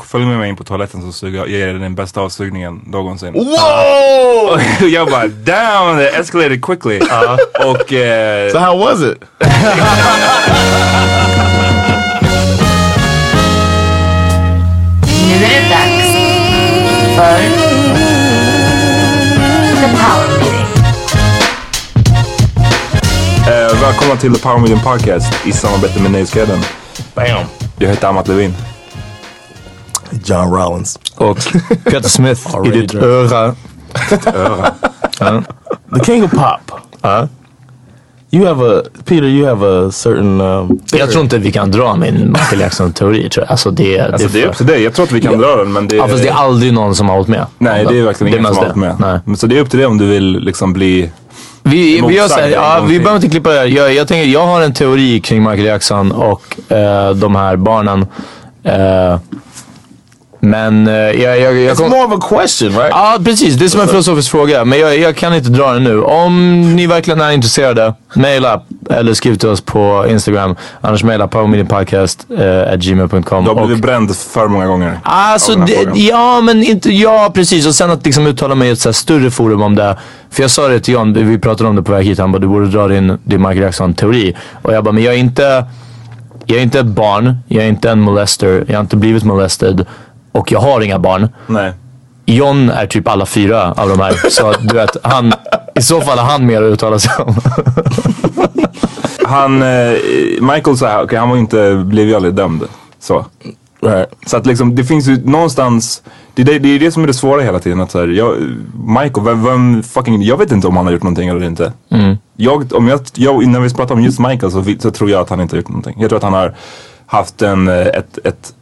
Följ med mig in på toaletten så suger jag, jag ger dig den bästa avsugningen någonsin. Whoa! Och jag bara damn, it escalated quickly. Och... eh, So how was it? Nu är det dags för The Power Meeting. eh, välkomna till The Power Meeting Podcast i samarbete med Nöjesguiden. Bam. Jag heter Amat Levin. John Rollins. Och Peter Smith i ditt öra. The king of pop. Ja. You have a Peter. You have a certain. Um, Jag tror inte vi kan dra min Michael Jackson-teori. tror jag. Alltså det, Alltså det är för- upp till dig. Jag tror att vi kan Ja. dra den men det... Ja, fast det är aldrig någon som har hållit med. Nej det är verkligen ingen mest som har hållit det. med. Nej. Så det är upp till dig om du vill liksom bli... Vi, vi, gör så här, ja, vi behöver inte klippa det här. Jag, jag, tänker, jag har en teori kring Michael Jackson och eh, de här barnen. Eh, men eh, jag, jag, jag it's kom- more of a question, right? Ja, precis. Det är som en filosofisk fråga. Men jag, jag kan inte dra den nu. Om ni verkligen är intresserade, mejla eller skriv till oss på Instagram. Annars mejla powermeetingpodcast eh, at gmail.com. Du har Och- blivit bränd för många gånger. Alltså, det, ja men inte, ja precis. Och sen att liksom uttala mig i ett så här större forum om det. För jag sa det till John, vi pratade om det på väg hit. Han bara, du borde dra din, din Michael Jackson-teori. Och jag bara, men jag är inte, jag är inte ett barn. Jag är inte en molester. Jag har inte blivit molested. Och jag har inga barn. Nej. John är typ alla fyra av de här. Så du vet, han, i så fall har han mer att uttala sig om. Han, eh, Michael så här, okej han var inte, blev ju aldrig dömd. Så. Right. Så att liksom, det finns ju någonstans, det är det, det, är det som är det svåra hela tiden. Att så här, jag, Michael, vem, vem fucking, jag vet inte om han har gjort någonting eller inte. jag, om jag, jag, när vi pratar om just Michael så, så tror jag att han inte har gjort någonting. Jag tror att han har haft en, eh, ett, ett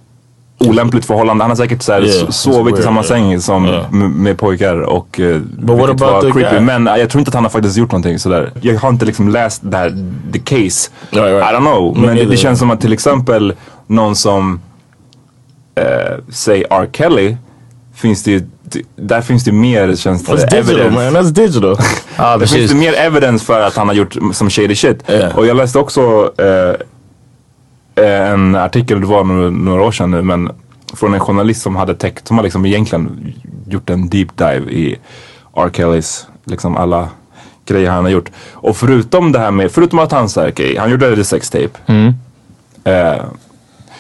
olämpligt förhållande. Han har säkert så här, Yeah, sovit i samma säng som Yeah. med pojkar och uh, But what about the guy? Men eh, jag tror inte att han har faktiskt gjort någonting sådär. Jag har inte liksom läst det här, the case. Right, right. I don't know. Me Men det, det känns som att till exempel någon som eh, säg R. Kelly finns det ju, där finns det mer känns det, That's digital evidence. man, that's digital. Ja, Det finns det mer evidence för att han har gjort som shady shit. Yeah. Och jag läste också eh, eh, en artikel, det var några, år sedan nu, men från en journalist som hade täckt, som har liksom egentligen gjort en deep dive i R. Kellys, liksom alla grejer han har gjort. Och förutom det här med, förutom att han säger, okej, han gjorde det sextape. Eh,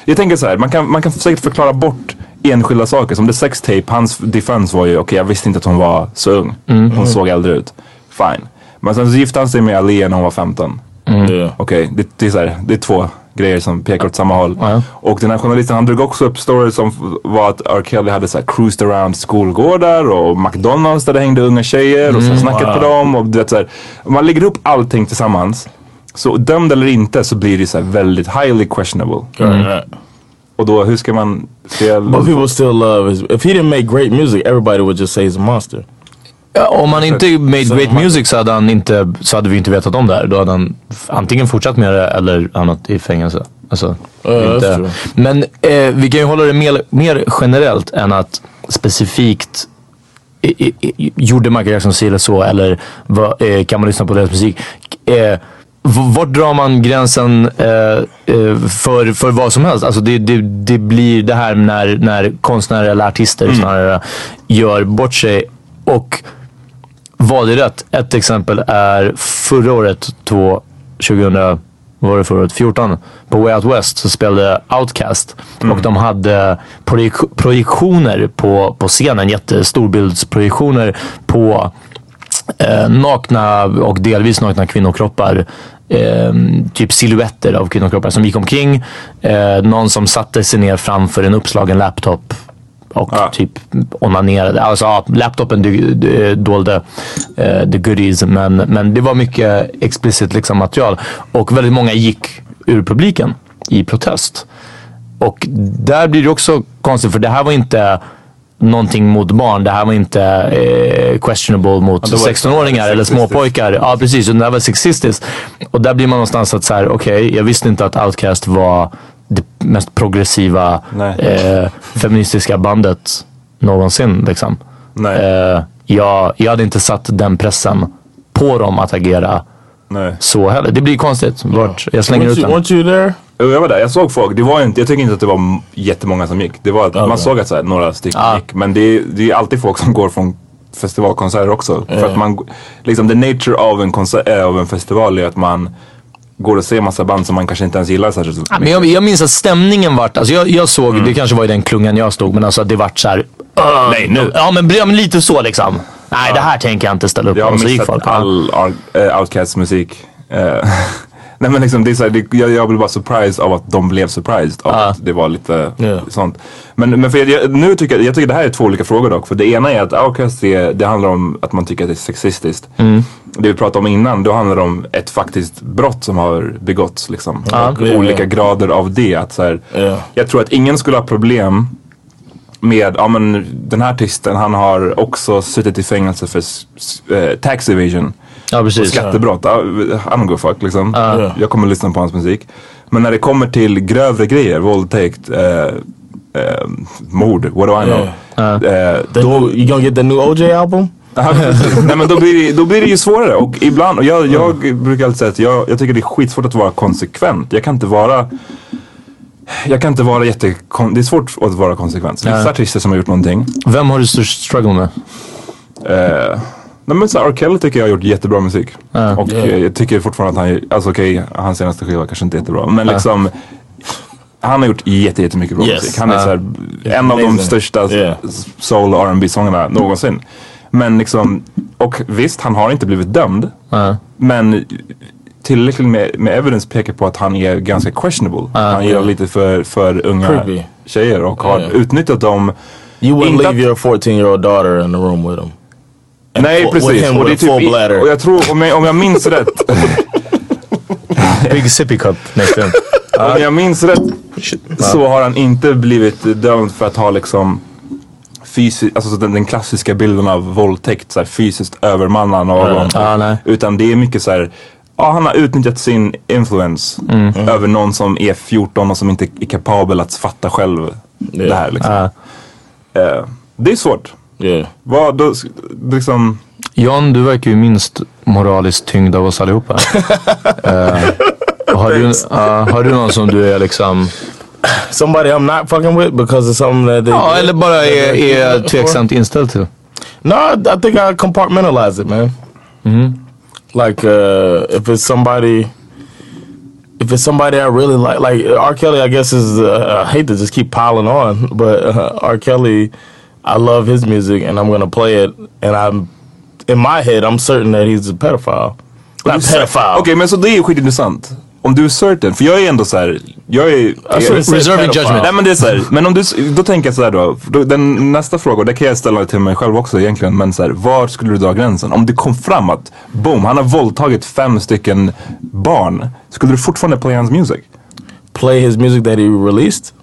jag tänker så här, man kan, man kan säkert förklara bort enskilda saker. Som the sextape, hans defense var ju, okej jag visste inte att hon var så ung. Hon såg äldre ut. Fine. Men sen så gifte han sig med Ali när hon var 15. Yeah. Okej, det, det, är så här, det är två grejer som pekar åt samma håll. Ja. Och den här journalisten han drog också upp stories som var att R. Kelly hade så här cruised around skolgårdar och McDonalds där det hängde unga tjejer och så snackat på dem. Och du vet, så här, man lägger upp allting tillsammans, så dömd eller inte så blir det så här väldigt highly questionable. Right. Och då hur ska man... Ska jag, But people still love his. If he didn't make great music, everybody would just say he's a monster. Ja, om han inte made Så- great music så hade, han inte, så hade vi inte vetat om det här. Då hade han antingen fortsatt med det eller hamnat i fängelse. Alltså, that's inte. Men eh, vi kan ju hålla det mer, mer generellt än att specifikt i, i, i, gjorde Michael Jackson si eller så eller vad, eh, kan man lyssna på deras musik. Eh, vart drar man gränsen eh, eh, för, för vad som helst? Alltså det, det, det blir det här när, när konstnärer eller artister snarare gör bort sig. Och vad är rätt? Ett exempel är förra året, två, 2000, vad var det förra året? 14. På Way Out West så spelade Outcast. Och de hade projek- projektioner på, på scenen, jättestorbildsprojektioner på eh, nakna och delvis nakna kvinnokroppar. Eh, typ silhuetter av kvinnokroppar som gick omkring. Eh, någon som satte sig ner framför en uppslagen laptop och Ja. typ onanerade. Alltså ja, laptopen dy- dolde eh, the goodies men, men det var mycket explicit liksom, material. Och väldigt många gick ur publiken i protest. Och där blir det också konstigt för det här var inte någonting mot barn. Det här var inte eh, questionable mot det var 16-åringar eller småpojkar. Ja precis, och det här var sexistiskt. Och där blir man någonstans att så här, okej, jag visste inte att Outcast var det mest progressiva eh, feministiska bandet någonsin. Liksom. Nej. Eh, jag, jag hade inte satt den pressen på dem att agera Nej. så heller. Det blir konstigt vart jag slänger Weren't ut you, den. weren't you there? Jag var där, jag såg folk. Det var inte, jag tycker inte att det var jättemånga som gick. Det var att man såg att så här, några stycken Ja. gick. Men det är, det är alltid folk som går från festivalkonserter också. För att man, liksom the nature av en, konsert, äh, av en festival är att man går och ser massa band som man kanske inte ens gillar särskilt Ja, men jag, jag minns att stämningen vart, alltså jag, jag såg, det kanske var i den klungan jag stod, men alltså att det vart så här. "Ugh." Nej, nu. Ja men, ja, men lite så liksom. Nej det här tänker jag inte ställa upp Jag på. har så gick missat folk. Ja. all uh, Outcasts musik. Nej men liksom det är så här, det, jag, jag blev bara surprised av att de blev surprised av att det var lite Ja. sånt. Men, men för jag, nu tycker jag, jag tycker det här är två olika frågor dock. För det ena är att Outcast är, det handlar om att man tycker att det är sexistiskt. Det vi pratade om innan, då handlar det om ett faktiskt brott som har begåtts liksom. och Ja, olika ja. grader av det. Att så här, Ja. Jag tror att ingen skulle ha problem med, ja men den här artisten han har också suttit i fängelse för eh, tax evasion. Ja Och precis. skattebrott. Ja. I don't go fuck liksom. Jag kommer lyssna på hans musik. Men när det kommer till grövre grejer, våldtäkt, eh, eh, mord, what do I know. Eh, The new, you gonna get the new OJ album? Nej men då blir, det, då blir det ju svårare och ibland, och jag, jag brukar alltid säga att jag, jag tycker det är skitsvårt att vara konsekvent. Jag kan inte vara jag kan inte vara jätte... Det är svårt att vara konsekvent. Vissa artister som har gjort någonting. Vem har du störst struggle med? Eh, nej men så här, R. Kelly tycker jag har gjort jättebra musik. Och eh, jag tycker fortfarande att han, alltså okej, hans senaste skiva kanske inte är jättebra. Men liksom, han har gjort jätte, jättemycket bra Yes. musik. Han är Ja. så här, en av de största Yeah. soul och R&B sångerna någonsin. Men liksom, och visst han har inte blivit dömd. Ja. Men tillräckligt med, med evidence pekar på att han är ganska questionable. han gillar lite för, för unga Creepy. tjejer och har Yeah. utnyttjat dem. You wouldn't leave your 14 year old daughter in the room with him. Nej precis. Och, det är typ, och jag tror, om jag, om jag minns rätt, Big sippy cup next time. om jag minns rätt så har han inte blivit dömd för att ha liksom fysiskt, alltså så den, den klassiska bilden av våldtäkt, så här, fysiskt övermanna någon. Ja, nej. Utan det är mycket så här, ja han har utnyttjat sin influens Mm. över någon som är 14 och som inte är kapabel att fatta själv det här liksom. Ja. Eh, det är svårt. Yeah. Vad, då, liksom, John, du verkar ju minst moraliskt tyngd av oss allihopa. Eh, har, du, ja, har du någon som du är liksom, Somebody I'm not fucking with because of something that they ja eller bara är, är tveksamt inställd till? No, I, I think I compartmentalize it, man. Like uh, if it's somebody, if it's somebody I really like, like R. Kelly, I guess is uh, I hate to just keep piling on, but uh, R. Kelly, I love his music and I'm gonna play it, and I'm in my head I'm certain that he's a pedophile. Not pedophile. Okej men så det är ju skitintressant. Om du är certain, för jag är ändå så här, jag är... Say Reserving judgment. Nej men det är så här, men om du, då tänker jag så här då, då, den nästa fråga, och det kan jag ställa till mig själv också egentligen, men så här, var skulle du dra gränsen? Om det kom fram att, boom, han har våldtagit fem stycken barn, skulle du fortfarande play hans music? Play his music that he released,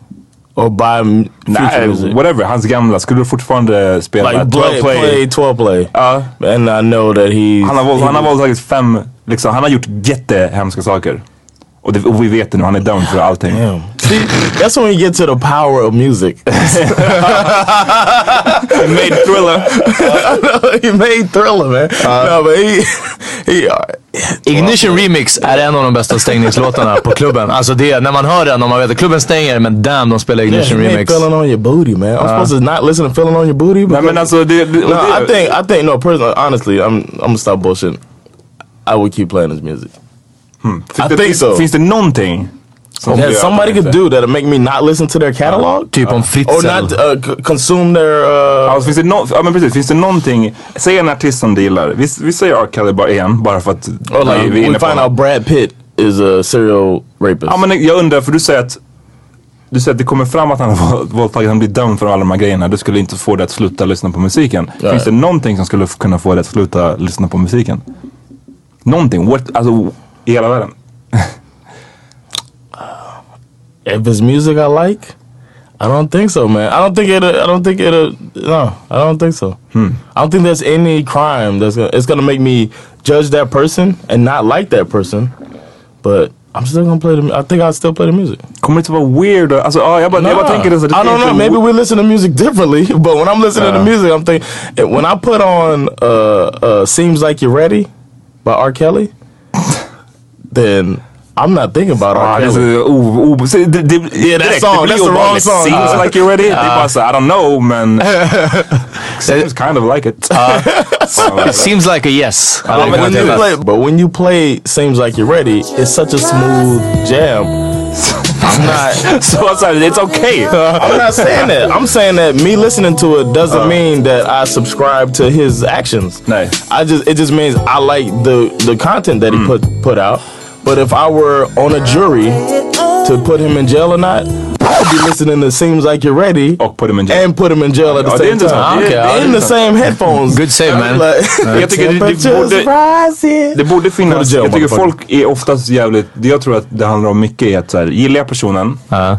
or buy Nej, music. whatever, hans gamla, skulle du fortfarande spela Like 12 play, play, 12 play. Ja. And I know that he Han har, he han har våldtagit fem, liksom, han har gjort jättehemska saker. Och, det, och vi vet det nu, han är dömd för allting. Damn. See, that's when we get to the power of music. He made thriller. he made Thriller, man. no, but he, he, uh, Ignition Remix är en av de bästa stängningslåtarna på klubben. Alltså det, när man hör den och man vet att klubben stänger men damn de spelar yeah, Ignition made Remix. feeling on your booty, man. I'm supposed to not listen to feeling on your booty. Nej men alltså det, det, no, det I think, I think, no, personally, honestly, I'm, I'm gonna stop bullshitting. I would keep playing his music. Finns I det, think so. Finns det någonting som gör somebody att could do that'll make me not listen to their catalog, Typ om or Fritzl. not uh, consume their. Uh, Alltså, finns det no, ja men precis, finns det någonting, säg en artist som du gillar. Vi, vi säger R. Kelly bara igen, bara för att or like vi, vi är inne på find out Brad Pitt is a serial rapist. Ja men jag undrar, för du säger att du säger att det kommer fram att han har våld- våldtagit, han blir dömd för alla de här grejerna. Du skulle inte få det att sluta lyssna på musiken. Ja. Finns det någonting som skulle kunna få det att sluta lyssna på musiken? Någonting, what, alltså i hela världen. if it's music I like, I don't think so, man. I don't think it. I don't think it. No, I don't think so. I don't think there's any crime that's gonna. It's gonna make me judge that person and not like that person. But I'm still gonna play the. I think I'll still play the music. Kommer det inte vara weird? Alltså ja, jag bara, jag bara tänker det så I don't know. Maybe we listen to music differently, but when I'm listening to Uh. music, I'm thinking when I put on uh, uh, "Seems Like You're Ready" by R. Kelly, then I'm not thinking about Ja, R. Kelly. så, oh, oh, det, det, Yeah, that song, that's the wrong obehagligt. song. Seems Uh, like you're ready. det är bara så, I don't know man. seems kind of like it. It seems like a yes. Uh, but, when you play, but when you play "Seems Like You're Ready," it's such a smooth jam. I'm not. så så här, it's okay. I'm not saying that. I'm saying that me listening to it doesn't mean that I subscribe to his actions. No. I just it just means I like the the content that he put put out. But if I were on a jury to put him in jail or not, I'd be listening to "Seems Like You're Ready" Och put him in jail. and put him in jail at the Ja, det är same time. Det är- Okay, det är in the same headphones. Good save, man. Like, Jag tycker det, det, borde, det borde finnas, jag tycker folk är oftast jävligt, det jag tror att det handlar om mycket är att så här, gillar jag personen, Ja.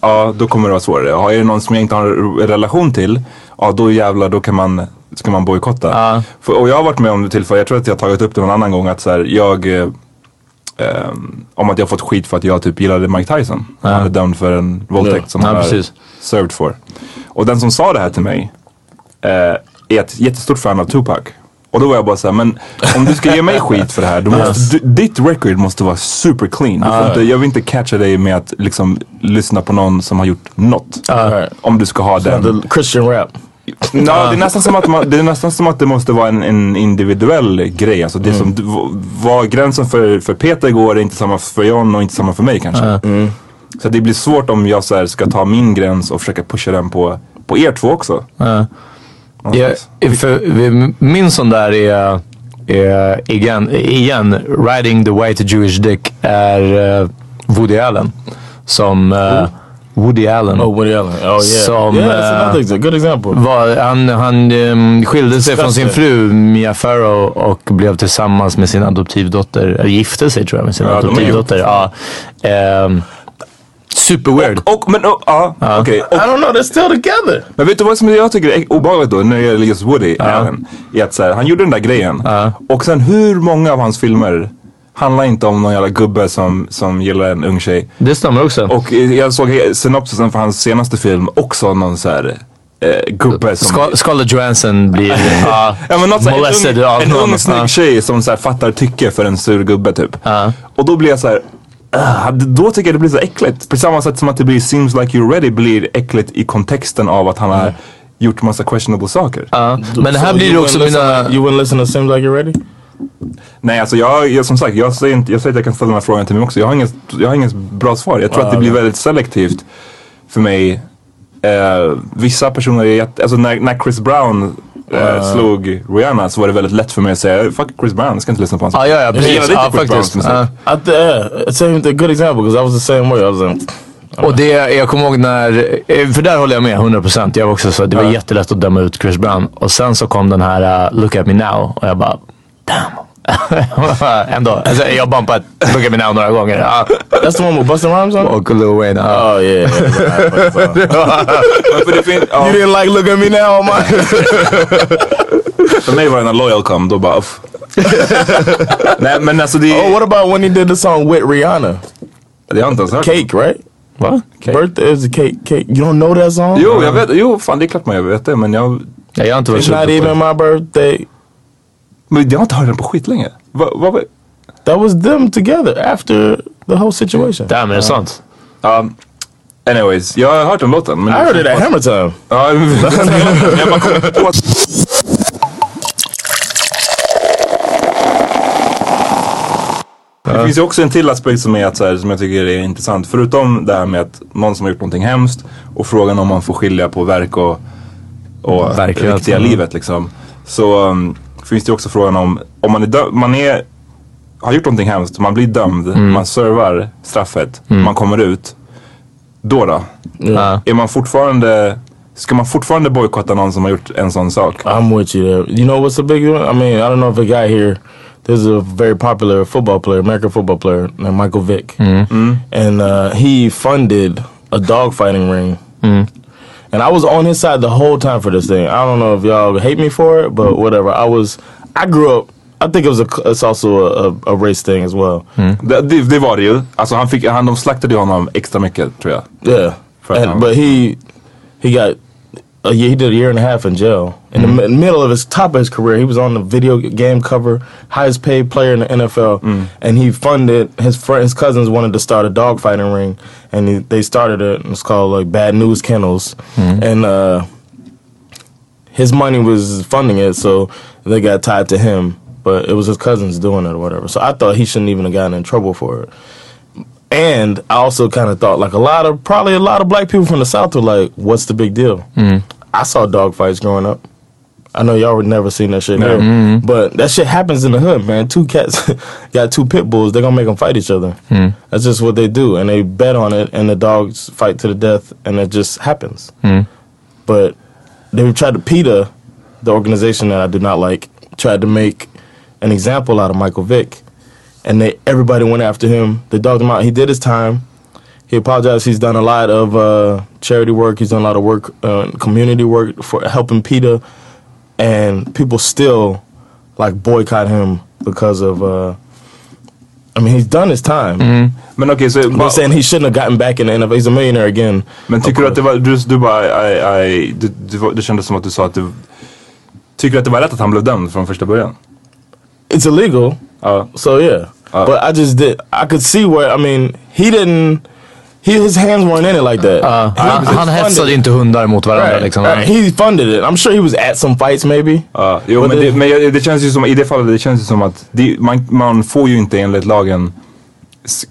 ja då kommer det vara svårare. Har jag någon som jag inte har en relation till, ja då jävlar då kan man, ska man bojkotta. Ja. För, och jag har varit med om det tillfälle, jag tror att jag har tagit upp det någon annan gång att så här, jag ehm, om att jag fått skit för att jag typ gillade Mike Tyson. Han är dömd för en våldtäkt Ja. som Ja, han har precis. served for. Och den som sa det här till mig eh, är ett jättestort fan av Tupac. Och då var jag bara såhär, men om du ska ge mig skit för det här, måste, du, ditt record måste vara super clean. Får inte, jag vill inte catcha dig med att liksom lyssna på någon som har gjort något. Right. Om du ska ha den. Christian rap. No, det, är nästan som att man, det är nästan som att det måste vara en, en individuell grej. Alltså det som, var gränsen för, för Peter går är inte samma för John och inte samma för mig kanske. Så det blir svårt om jag så här ska ta min gräns och försöka pusha den på, på er två också. Ja. Ja, för, min sån där är, är igen, igen, riding the white Jewish dick är eh, Woody Allen. Som uh, Woody Allen. Oh, Woody Allen. Oh yeah. Som, yeah, that's another good example. Var, han han ehm, skilde sig från sin fru Mia Farrow och blev tillsammans med sin adoptivdotter. Eller gifte sig tror jag med sin Ja, adoptivdotter. Ja. Ehm, super weird. Och, men, och, ja, okej. I don't know, they're still together. Men vet du vad som jag tycker är obehagligt då när det gäller just Woody Allen? Är att så här, han gjorde den där grejen. Och sen hur många av hans filmer handlar inte om någon jävla gubbe som, som gillar en ung tjej. Det stämmer också. Och jag såg synopsisen för hans senaste film också någon så här eh, gubbe som... Ska, Scarlett Johansson blir ja, Ja, men något molested en ung, en någon. ung snygg tjej som så här, fattar tycke för en sur gubbe typ. Ja. Och då blir jag så här. "Ah, då tycker jag det blir så äckligt. På samma sätt som att det blir Seems like you're ready blir äckligt i kontexten av att han har gjort massa questionable saker. Ja. Men här So blir det också mina... You wouldn't listen to Seems Like You're Ready? Nej alltså jag, jag som sagt, jag säger, inte, jag säger att jag kan ställa den här frågan till mig också. Jag har inget, jag har inget bra svar. Jag tror att det blir väldigt selektivt för mig. Eh, vissa personer är jätte, alltså när, när Chris Brown eh, slog Rihanna så var det väldigt lätt för mig att säga fuck Chris Brown, jag ska inte lyssna på hans Ja, ja, ja Jag precis. gillade inte Ja, Chris Browns faktiskt. musik. Ja. I th- yeah, same a good example because I was the same way. I was like, Och det, jag kommer ihåg när, eh, för där håller jag med 100%. Jag var också så, det var jättelätt att döma ut Chris Brown. Och sen så kom den här uh, Look at me now och jag bara, damn. Ändå, alltså, jag bumpade Look at me now några gånger. Ja. that's the one with Busta Rhymes on. it? Och Lil Wayne. ja. Oh yeah. yeah. Men för, det fin- ja, you didn't like Look at me now, man. för mig var det när Loyal kom, då bara uff. Nej men alltså det, oh, what about when he did the song with Rihanna? det har jag inte ens hört. Cake, right? Va? Birthday is a cake. Cake. You don't know that song? Jo, jag vet, jo fan det är klart man jag vet det men jag, Ja, jag har inte varit It's not even my birthday. Men jag har inte hört den på skitlänge. Va, va, va? That was them together after the whole situation. Damn, är det sant? Um, anyways, jag har hört den låten. Men I heard it at Hammer Time. Ja, jag bara kom på att... Det finns ju också en till aspekt som, är att, så här, som jag tycker är intressant. Förutom det här med att någon som har gjort någonting hemskt och frågan om man får skilja på verk och, och Verklighet, riktiga livet liksom. Så um, finns det också frågan om, om man, är man är, har gjort någonting hemskt, man blir dömd, Mm. man servar straffet, man kommer ut. Då då? Ja. Är man fortfarande, ska man fortfarande bojkotta någon som har gjort en sån sak? I'm with you there. You know what's the big one? I mean, I don't know if a guy here. There's a very popular football player, American football player named Michael Vick, and uh, he funded a dogfighting ring. And I was on his side the whole time for this thing. I don't know if y'all hate me for it, but whatever. I was. I grew up. I think it was a. It's also a, a, a race thing as well. Hmm. Det, det, det var det ju. Alltså han fick, han, de slaktade ju honom extra mycket tror jag. Yeah, And- time. but he he got a year, he did a year and a half in jail. In the mm. mi- middle of his top of his career, he was on the video game cover, highest paid player in the NFL, mm. and he funded his friend, his cousins wanted to start a dogfighting ring, and he, they started it. It's called like Bad News Kennels, mm. and uh, his money was funding it, so they got tied to him. But it was his cousins doing it or whatever. So I thought he shouldn't even have gotten in trouble for it. And I also kind of thought like a lot of probably a lot of black people from the south were like, "What's the big deal?" Mm. I saw dog fights growing up. I know y'all would never seen that shit here, mm-hmm. but that shit happens in the hood, man. Two cats got two pit bulls; they're gonna make them fight each other. Hmm. That's just what they do, and they bet on it, and the dogs fight to the death, and it just happens. Hmm. But they tried to PETA, the organization that I do not like, tried to make an example out of Michael Vick, and they everybody went after him. They dogged him out. He did his time. He apologized. He's done a lot of uh, charity work. He's done a lot of work, uh, community work for helping PETA, and people still like boycott him because of. Uh, I mean, he's done his time. Men okej, så... They're bara- saying he shouldn't have gotten back in the NFL. He's a millionaire again. Men tycker du att det var, du, du bara, I, I, du, du, var- det kändes som att du sa att du Tycker du att det var rätt att han blev dömd från första början? It's illegal. Ja. So yeah, Uh, but I just did. I could see where. I mean, he didn't. He his hands weren't in it like that. Ja, He han, han funded hetsade it. inte hundar mot varandra Right. liksom. right. He funded it. I'm sure he was at some fights maybe. Ja, jo, Och men, det- det, men jag- det känns ju som, i det fallet, det känns ju som att det, man, man får ju inte enligt lagen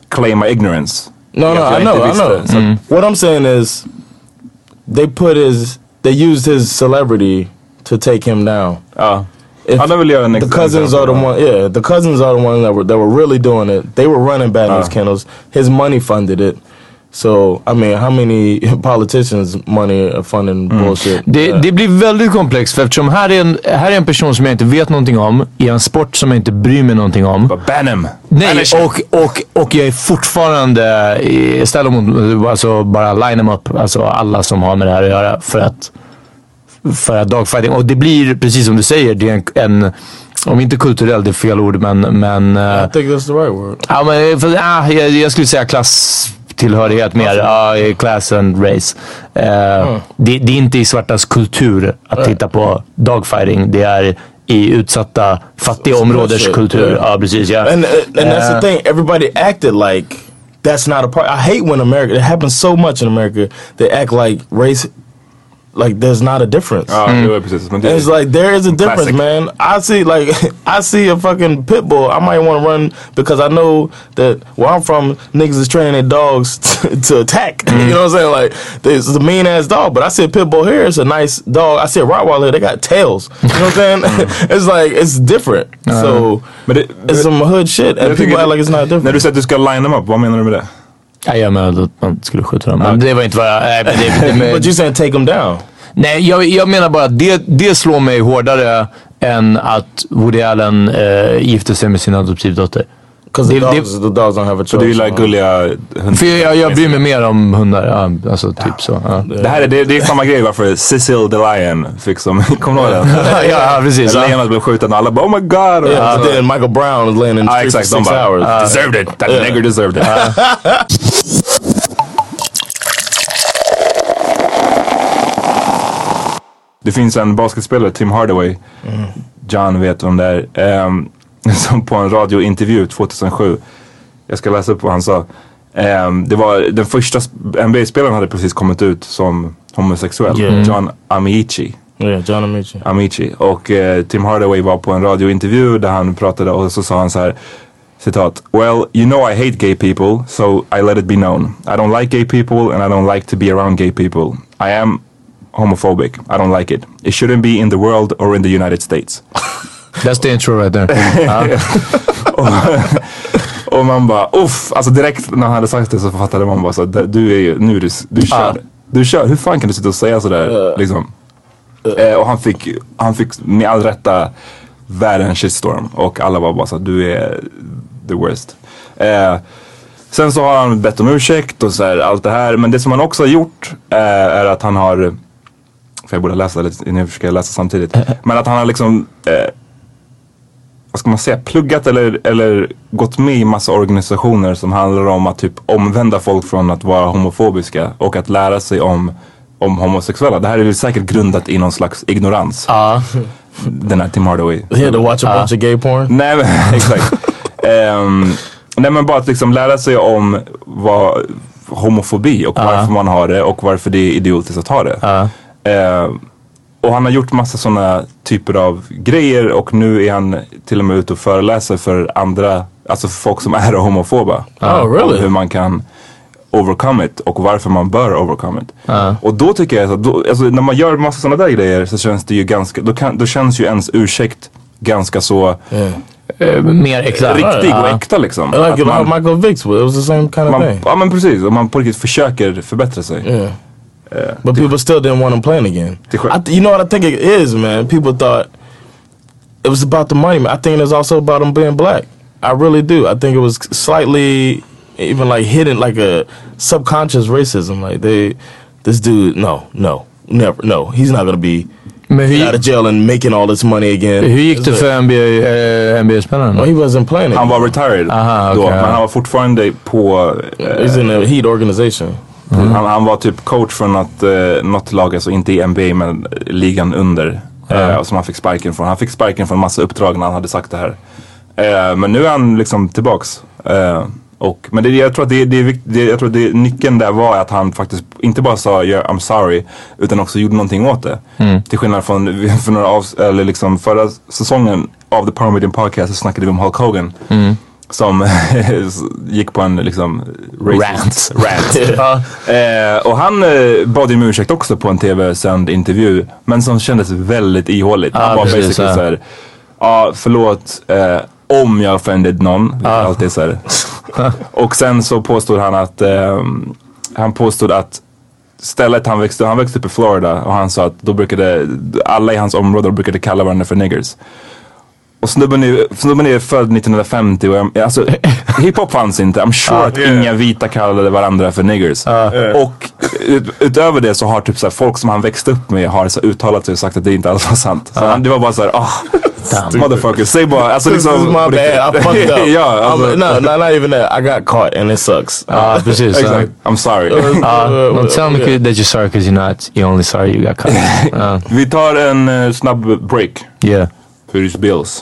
claima ignorance. No, no, I know, I know. Så att- mm. What I'm saying is, they put his, they used his celebrity to take him down. Ja. If då vill jag en the cousins are the example. one, yeah, the cousins are the ones that were that were really doing it. They were running Bad News Ah. Kennels. His money funded it, So I mean, how many politicians' money are funding bullshit? Det, Uh, det blir väldigt komplext för eftersom här är, en, här är en person som jag inte vet någonting om, i en sport som jag inte bryr mig någonting om. Bara ban him. Nej, och, och, och jag är fortfarande i- ställer mot, alltså bara line them up, alltså alla som har med det här att göra för att, för att dogfighting. Och det blir, precis som du säger, det är en, en om inte kulturell, det är fel ord, men, men eh, I think that's the right word. Ja, men för, ah, jag, jag skulle säga klasstillhörighet mer. Ja, class and race. Eh, det, det är inte i svartas kultur att titta på dogfighting. Det är i utsatta, fattiga områders bullshit, kultur. yeah. Ja, precis. Ja. And uh, and that's Eh, the thing. Everybody acted like that's not a part. I hate when America. It happens so much in America. They act like race, like there's not a difference. Ja, det var precis. Men det, And it's like there is a difference, Classic. man. I see like I see a fucking pit bull. I might want to run because I know that where I'm from, niggas is training their dogs to, to attack. you mm. know what I'm saying? Like this is a mean ass dog, but I see a pit bull here. It's a nice dog. I see a Rottweiler. They got tails. You know what I'm saying? Mm. it's like it's different. Uh-huh. so men det, it's some hood shit, and people act like it's not När different. du säger att du ska line them up, vad menar du med det? Ja, jag menade att man um, skulle skjuta dem. Men det var inte vad jag... Nej, men det, det, But you saying take them down? Nej jag, jag menar bara att det, det slår mig hårdare än att Woody Allen äh, gifte sig med sin adoptivdotter. Because the dogs, the dogs don't have a Så choice. du gillar gulliga hundar? För jag, jag bryr mig mer om hundar. Ja, alltså typ så. Ja. Det här är, det, det är samma grej varför Cecil the Lion fick som, kommer du ihåg den? ja, precis. Lejonet blev skjuten och alla bara oh my god. Yeah, Och- but then Michael Brown was laying in the street exakt, for de six bara hours. deserved it. That Yeah. nigger deserved it. Det finns en basketspelare, Tim Hardaway. John vet vem det är. ehm, som på en radiointervju 2007. Jag ska läsa upp vad han sa. Ehm, det var den första sp- NBA-spelaren hade precis kommit ut som homosexuell. Yeah. John Amici. Yeah, John Amici. Amici. Och eh, Tim Hardaway var på en radiointervju där han pratade och så sa han så här citat. Well, you know I hate gay people so I let it be known. I don't like gay people and I don't like to be around gay people. I am homophobic. I don't like it. It shouldn't be in the world or in the United States. That's the intro right there. Ja. Och man bara uff. Alltså direkt när han hade sagt det så fattade man bara så att du är ju, nu är du, du kör. Du kör. Hur fan kan du sitta och säga sådär liksom? Eh, och han fick, han fick med all rätta världens shitstorm. Och alla var bara så att du är the worst. Eh, sen så har han bett om ursäkt och så här, allt det här. Men det som han också har gjort eh, är att han har, för jag borde läsa lite, nu försöker jag läsa samtidigt. Men att han har liksom eh, vad ska man säga, pluggat eller, eller gått med i massa organisationer som handlar om att typ omvända folk från att vara homofobiska och att lära sig om, om homosexuella. Det här är väl säkert grundat i någon slags ignorans. Ja. Den här Tim Hardaway. He had to watch a bunch of gay porn. Nej men exakt. Ehm, nej men bara att liksom lära sig om vad homofobi och varför man har det och varför det är idiotiskt att ha det. Ehm, och han har gjort massa sådana typer av grejer och nu är han till och med ute och föreläser för andra, alltså för folk som är homofoba. Oh, really? Om hur man kan overcome it och varför man bör overcome it. Och då tycker jag att då, alltså, när man gör massa sådana där grejer så känns det ju ganska, då, kan, då känns ju ens ursäkt ganska så Eh, Mer äkta. riktig och Ja. äkta liksom. Like man, Michael Vick's, it was the same kind of man, thing. ja men precis, och man på riktigt försöker förbättra sig. Yeah. But people still didn't want him playing again. I th- you know what I think it is, man? People thought it was about the money. man. I think it's also about him being black. I really do. I think it was slightly even like hidden, like a subconscious racism. Like they, this dude, no, no, never, no. He's not gonna be Men out of jail and making all this money again. hur gick det för NBA, eh, NBA-spelaren? like- Well, he wasn't playing it. Han var retired Aha, då, okej, men han var fortfarande på, eh, He's in a Heat organization. Han, han var typ coach för något, eh, något lag, alltså inte i NBA men ligan under. Eh, som han fick sparken från. Han fick sparken från massa uppdrag när han hade sagt det här. Eh, men nu är han liksom tillbaks. Eh, och, men det, jag tror att det, det, det, jag tror det, nyckeln där var att han faktiskt inte bara sa yeah, I'm sorry utan också gjorde någonting åt det. Till skillnad från för några av, eller liksom förra säsongen av The Meeting Podcast så snackade vi om Hulk Hogan. Som gick på en liksom racist- rant. Eh, och han eh, bad om ursäkt också på en tv-sänd intervju. Men som kändes väldigt ihåligt. Han Ja, var precis, basically ja. såhär, ja förlåt eh, om jag offended någon. vilket Alltid så och sen så påstod han att, ehm, han påstod att stället han växte, han växte upp i Florida och han sa att då brukade alla i hans område brukade kalla varandra för niggers. Och snubben är, snubben är född 1950 och jag, alltså, hiphop fanns inte. I'm sure att yeah. inga vita kallade varandra för niggers. Och ut, utöver det så har typ så här, folk som han växte upp med har så uttalat sig och sagt att det inte alls var sant. Så han, det var bara såhär, ah, motherfucker, säg bara, alltså This is liksom. my bad. I fucked up. ja, alltså, I'm, no, no, not even that. I got caught and it sucks. Ja, precis. ja. exakt. I'm sorry. Ja, don't tell me that you're sorry because you're not. You're only sorry you got caught. Ja, Vi tar en eh, snabb break. yeah. För his bills.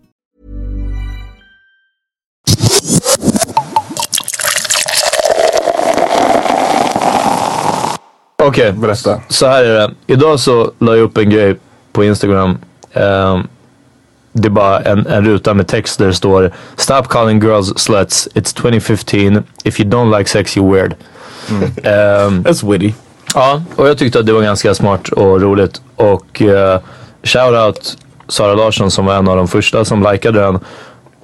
Okej, Berätta. så här är det. Idag så la jag upp en grej på Instagram. Ehm, det är bara en, en ruta med text där det står Stop calling girls sluts. It's 2015. If you don't like sex you're weird. Ehm, That's witty. Ja, och jag tyckte att det var ganska smart och roligt. Och uh, shoutout Sara Larsson som var en av de första som likade den.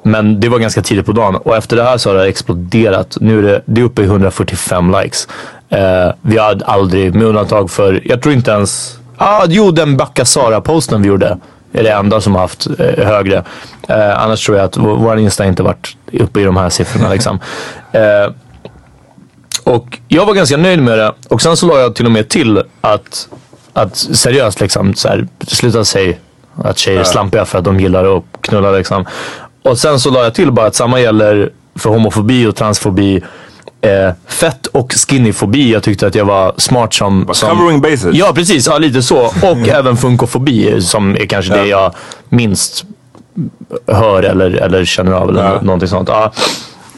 Men det var ganska tidigt på dagen och efter det här så har det exploderat. Nu är det, det är uppe i 145 likes. Eh, vi har aldrig, med undantag för, jag tror inte ens, ah, jo den Backa Sara-posten vi gjorde är det enda som har haft eh, högre. Eh, annars tror jag att vår, vår Insta inte varit uppe i de här siffrorna liksom. Eh, och jag var ganska nöjd med det. Och sen så la jag till och med till att, att seriöst liksom, så här, sluta säga att tjejer är slampiga för att de gillar att knulla liksom. Och sen så la jag till bara att samma gäller för homofobi och transfobi. Eh, fett och skinnyfobi. Jag tyckte att jag var smart som... som Covering bases. Ja precis, ja, lite så. Och även funkofobi som är kanske det jag minst hör eller, eller känner av eller Ja. någonting sånt. Ja.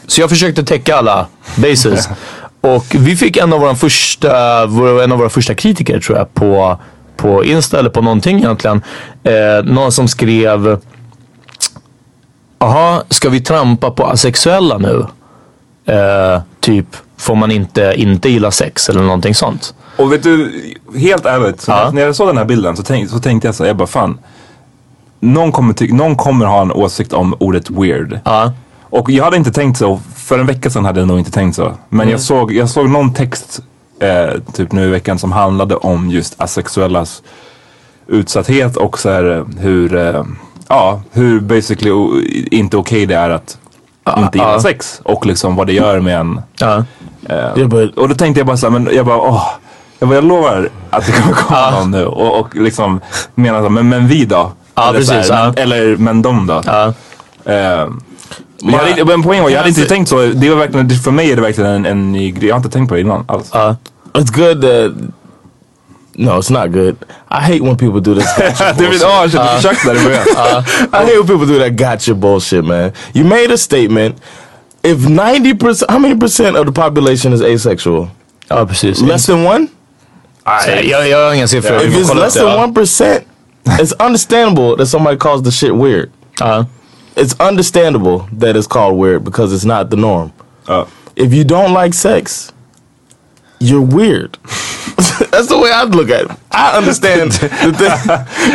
Så jag försökte täcka alla bases. Och vi fick en av våra första, en av våra första kritiker tror jag på, på Insta eller på någonting egentligen. Eh, någon som skrev Jaha, ska vi trampa på asexuella nu? Eh, typ, får man inte inte gilla sex eller någonting sånt? Och vet du, helt ärligt, Ja. när jag såg den här bilden så, tänk, så tänkte jag så jag bara fan. Någon kommer, ty- någon kommer ha en åsikt om ordet weird. Ja. Och jag hade inte tänkt så, för en vecka sedan hade jag nog inte tänkt så. Men Mm. jag, såg, jag såg någon text eh, typ nu i veckan som handlade om just asexuellas utsatthet och så här, eh, hur, eh, ja, hur basically inte okej det är att inte gilla ja. sex. Och liksom vad det gör med en. Yeah, but Och då tänkte jag bara så här, men jag bara åh. Jag, bara, jag lovar att det kommer komma någon nu och, och liksom menar så här, men, men vi då? Ja, eller, här, precis, ja. men, eller men de då? Ja. Eh, jag hade, inte- men poängen var, jag hade inte tänkt så. Det var verkligen, för mig är det verkligen en, en ny grej. Jag har inte tänkt på det innan alls. uh, it's good that. No, it's not good. I hate when people do this. gotcha det vill, bullshit. oh, shit, du försökte där i början. I hate when people do that gotcha bullshit, man. You made a statement. If 90%, how many percent of the population is asexual? ja, precis. Less than one? jag, jag, jag har inga siffror. Vi If får it's kolla upp less than one percent, it's understandable that somebody calls the shit weird. Ja. it's understandable that it's called weird because it's not the norm. Uh. If you don't like sex, you're weird. That's the way I look at it. I understand the thing.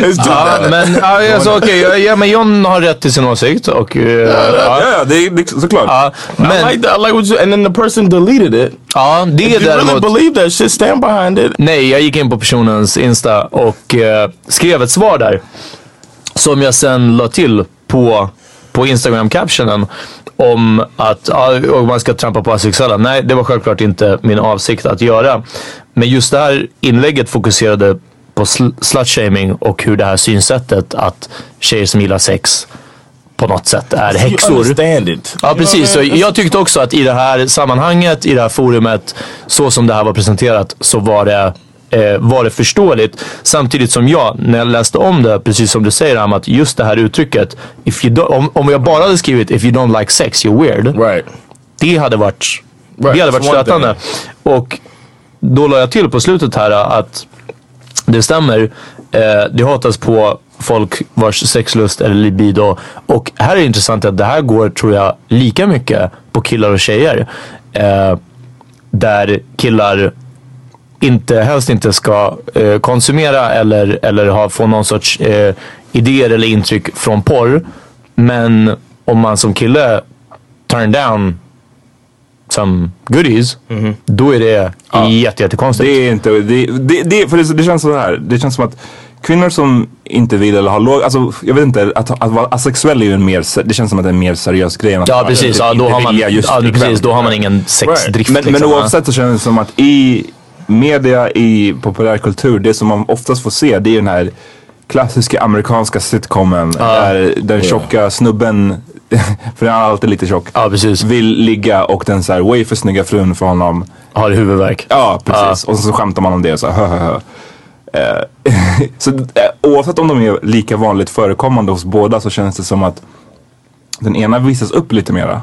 It's too Ja, bad. men alltså, okej, ja, men John har rätt till sin åsikt och... eh, Ja, ja, det är liksom såklart. Ja, men, I like that. I like what you, and then the person deleted it. ja, det If you really däremot... believe that shit, stand behind it. Nej, jag gick in på personens Insta och eh, skrev ett svar där. Som jag sen la till på, på Instagram-captionen. Om att man ska trampa på asexuella. Nej, det var självklart inte min avsikt att göra. Men just det här inlägget fokuserade på sl- slutshaming och hur det här synsättet att tjejer som gillar sex på något sätt är häxor. Ja precis, så jag tyckte också att i det här sammanhanget, i det här forumet, så som det här var presenterat så var det, eh, var det förståeligt. Samtidigt som jag, när jag läste om det, precis som du säger Am, att just det här uttrycket, if you om, om jag bara hade skrivit if you don't like sex, you're weird. Right. Det hade varit, Right, det hade varit stötande. Och då la jag till på slutet här att det stämmer. Eh, det hatas på folk vars sexlust eller libido. Och här är det intressant att det här går, tror jag, lika mycket på killar och tjejer. Eh, där killar inte, helst inte ska eh, konsumera eller, eller ha, få någon sorts eh, idéer eller intryck från porr. Men om man som kille turn down some goodies, då är det jätte, jättekonstigt. Det är inte, det, det, det, för det, det känns så här. Det känns som att kvinnor som inte vill eller har låg, alltså jag vet inte, att, att vara asexuell är ju en mer, det känns som att det är en mer seriös grej Ja precis, ja, då, har man, ja, precis, då har man ingen sexdrift. Men, men liksom, ja. oavsett så känns det som att i media, i populärkultur, det som man oftast får se det är den här klassiska amerikanska sitcomen där den tjocka snubben, för han är alltid lite tjock, precis, vill ligga och den så här way för snygga frun för honom har huvudvärk. Ja, precis. Och så skämtar man om det och så hö, hö, hö. Eh, Så eh, oavsett om de är lika vanligt förekommande hos båda så känns det som att den ena visas upp lite mera.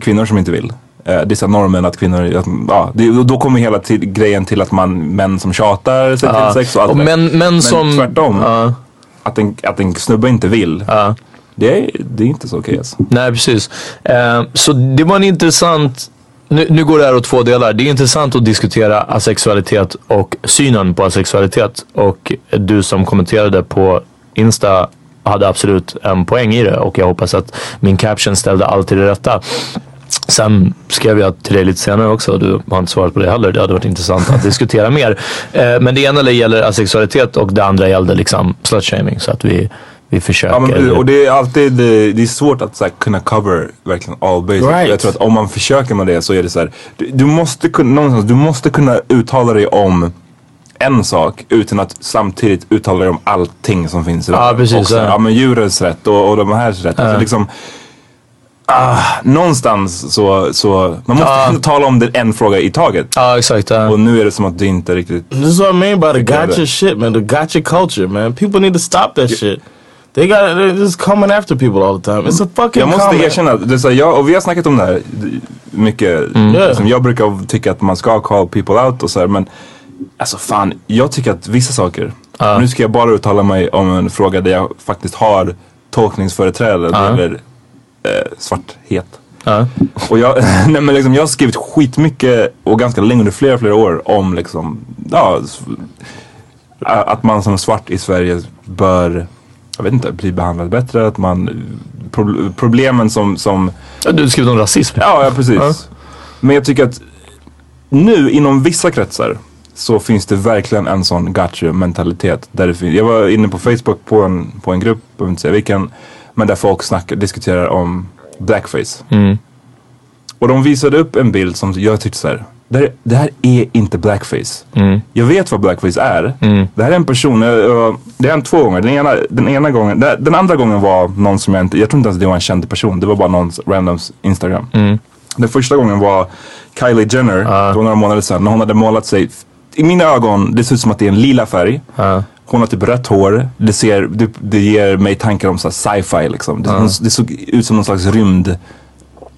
Kvinnor som inte vill. Eh, här normen att kvinnor, att, ja, det, då kommer hela tid, grejen till att man, män som tjatar sig till sex och allt Och det män, män som... tvärtom, Ja, att, en, att en snubbe inte vill. ja. Det, är, det är inte så okej alltså. Nej, precis. Eh, så det var en intressant... Nu, nu går det här åt två delar. Det är intressant att diskutera asexualitet och synen på asexualitet. Och du som kommenterade på Insta hade absolut en poäng i det och jag hoppas att min caption ställde allt till det rätta. Sen skrev jag till dig lite senare också. Du har inte svarat på det heller. Det hade varit intressant att diskutera mer. Eh, men det ena gäller asexualitet och det andra gällde liksom slutshaming. Så att vi, vi försöker. Ja, men, och det är alltid, det, det är svårt att så här, kunna cover verkligen all bases. Right. Jag tror att om man försöker med det så är det så här, du, du måste kunna, någonstans, du måste kunna uttala dig om en sak utan att samtidigt uttala dig om allting som finns i Ja, precis, Och så ja. ja men djurens rätt och, och de här rätt. Alltså, liksom, ah, någonstans så, så man måste Ja. kunna tala om det en fråga i taget. Ja, exakt. ja. Och nu är det som att det inte riktigt This is what I mean by the gotcha shit, man. The gotcha culture, man. People need to stop that shit. They got they're just coming after people all the time. It's a fucking Jag måste comment. erkänna, det är så här, jag, och vi har snackat om det här mycket. Liksom, jag brukar tycka att man ska call people out och så här, men alltså fan, jag tycker att vissa saker, nu ska jag bara uttala mig om en fråga där jag faktiskt har tolkningsföreträde, det gäller eh, svarthet. Ja. Och jag, nej men liksom, jag har skrivit skitmycket och ganska länge under flera, flera år om liksom, ja, att man som svart i Sverige bör, jag vet inte, bli behandlad bättre. Att man, pro, problemen som, som Du skrev om rasism. Ja, ja precis. Ja. Men jag tycker att nu inom vissa kretsar så finns det verkligen en sån gotcha mentalitet. Där det fin- jag var inne på Facebook på en, på en grupp, jag behöver inte säga vilken, men där folk snackar, diskuterar om blackface. Mm. Och de visade upp en bild som jag tyckte så här. Det här, det här är inte blackface. Mm. Jag vet vad blackface är. Det här är en person, jag- jag- det har hänt två gånger. Den ena, den ena gången, den andra gången var någon som jag inte, jag tror inte ens det var en känd person. Det var bara någons randoms Instagram. Mm. Den första gången var Kylie Jenner, det var några månader sedan, när hon hade målat sig. I mina ögon, det ser ut som att det är en lila färg. Hon har typ rött hår. Det, ser, det, det ger mig tankar om sci-fi liksom. Det, hon, det såg ut som någon slags rymd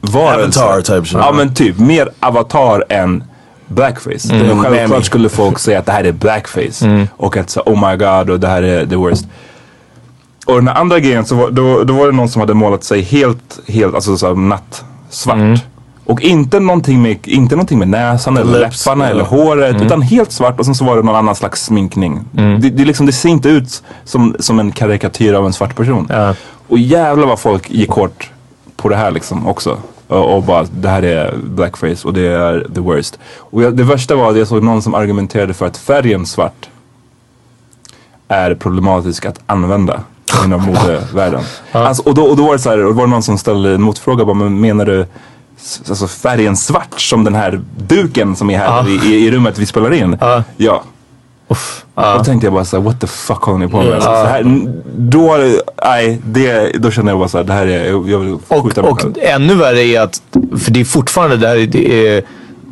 varelse. Avatar shit. Ja men typ, mer avatar än blackface. Mm. Mm. Självklart skulle folk säga att det här är blackface. Mm. Och att så, oh my god och det här är the worst. Och den andra grejen så var, då, då var det någon som hade målat sig helt, helt, alltså så nattsvart. Och inte någonting, med, inte någonting med näsan eller Lips, läpparna eller ja. håret. Utan helt svart och sen så var det någon annan slags sminkning. Mm. Det, det, liksom, det ser inte ut som, som en karikatyr av en svart person. Ja. Och jävlar vad folk gick hårt på det här liksom också. Och, och bara, det här är blackface och det är the worst. Och jag, det värsta var att jag såg någon som argumenterade för att färgen svart är problematisk att använda inom modevärlden. Alltså, och, då, och då var det så här, och då var det någon som ställde en motfråga. Bara, men menar du alltså färgen svart som den här duken som är här i, i, i rummet vi spelar in? Ja. Då tänkte jag bara såhär, what the fuck håller ni på med? Alltså, så här, då, nej, det, då kände jag bara såhär, det här är, jag vill skjuta mig Och själv. ännu värre är att, för det är fortfarande där, det är,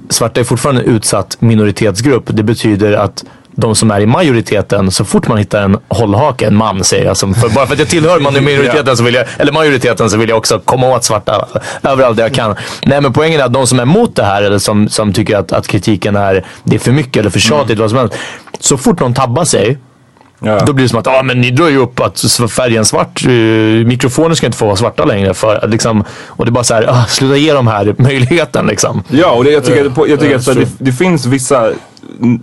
svarta är fortfarande en utsatt minoritetsgrupp. Det betyder att de som är i majoriteten, så fort man hittar en hållhake, en man säger jag, som, för, bara för att jag tillhör man- minoriteten så vill jag, eller majoriteten så vill jag också komma åt svarta överallt där jag kan. Nej men poängen är att de som är emot det här eller som, som tycker att, att kritiken är, det är för mycket eller för tjatigt, vad som helst. Så fort någon tabbar sig, då blir det som att ah, men ni drar ju upp att färgen svart, eh, mikrofoner ska inte få vara svarta längre. För, att liksom, och det är bara så här, ah, sluta ge dem här möjligheten liksom. Ja, och det, jag tycker, Ja. jag tycker Ja, att så här, true. det, det finns vissa,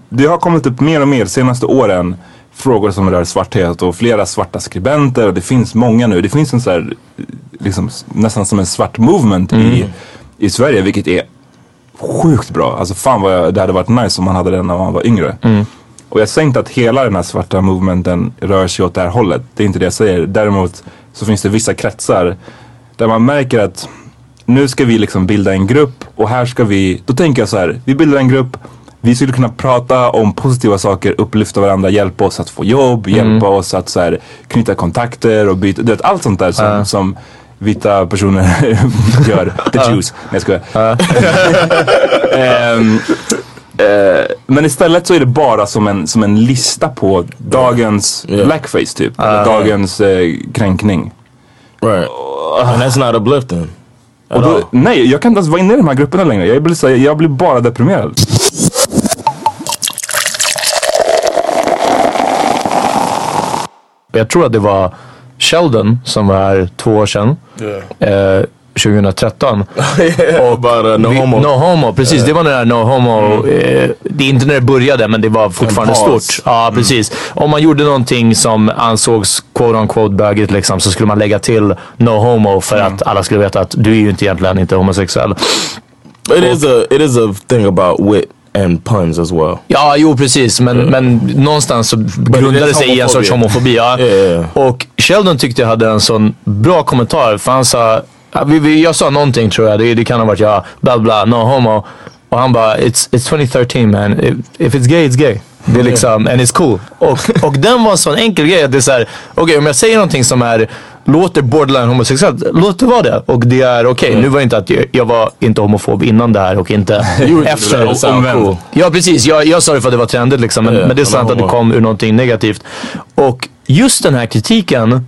det har kommit upp mer och mer senaste åren frågor som rör svarthet och flera svarta skribenter och det finns många nu. Det finns en så här, liksom, nästan som en svart movement i, i Sverige vilket är sjukt bra. Alltså fan vad jag, det hade varit nice om man hade den när man var yngre. Och jag säger inte att hela den här svarta movementen rör sig åt det här hållet. Det är inte det jag säger. Däremot så finns det vissa kretsar där man märker att nu ska vi liksom bilda en grupp och här ska vi, då tänker jag så här, vi bildar en grupp, vi skulle kunna prata om positiva saker, upplyfta varandra, hjälpa oss att få jobb, Mm. hjälpa oss att så här, knyta kontakter och byta, vet, allt sånt där som, som vita personer gör. The. Jews. Nej jag skojar. Ehm, eh, men istället så är det bara som en, som en lista på dagens blackface typ. Eller Ah. dagens eh, kränkning. Right. And that's not uplifting. Då, nej, jag kan inte ens vara inne i de här grupperna längre. Jag blir, så, jag blir bara deprimerad. Jag tror att det var Sheldon som var här två år sedan. Eh, 2013. och bara no vi, homo. No homo, precis. Det var när no homo, eh, det är inte när det började men det var fortfarande stort. Ja, precis. Om man gjorde någonting som ansågs quote on quote bögigt liksom, så skulle man lägga till no homo för att alla skulle veta att du är ju inte egentligen inte homosexuell. It is a it is a thing about wit and puns as well. Ja, jo precis. Men, men någonstans så grundade det sig i en sorts homofobi. Ja. Och Sheldon tyckte jag hade en sån bra kommentar. För han sa, ja, vi, vi, jag sa någonting tror jag. Det, det kan ha varit ja, bla bla, no homo. Och han bara, it's, it's 2013 man. If, if it's gay, it's gay. Det är liksom, and it's cool. Och, och den var en sån enkel grej att det är såhär, okej om jag säger någonting som är, låter borderline homosexuellt, låt det vara det. Och det är okej. Nu var det inte att jag, jag var inte homofob innan det här och inte efter. Cool. Ja precis, jag, jag sa det för att det var trendigt liksom. Men, Ja, men det är sant att det kom ur någonting negativt. Och just den här kritiken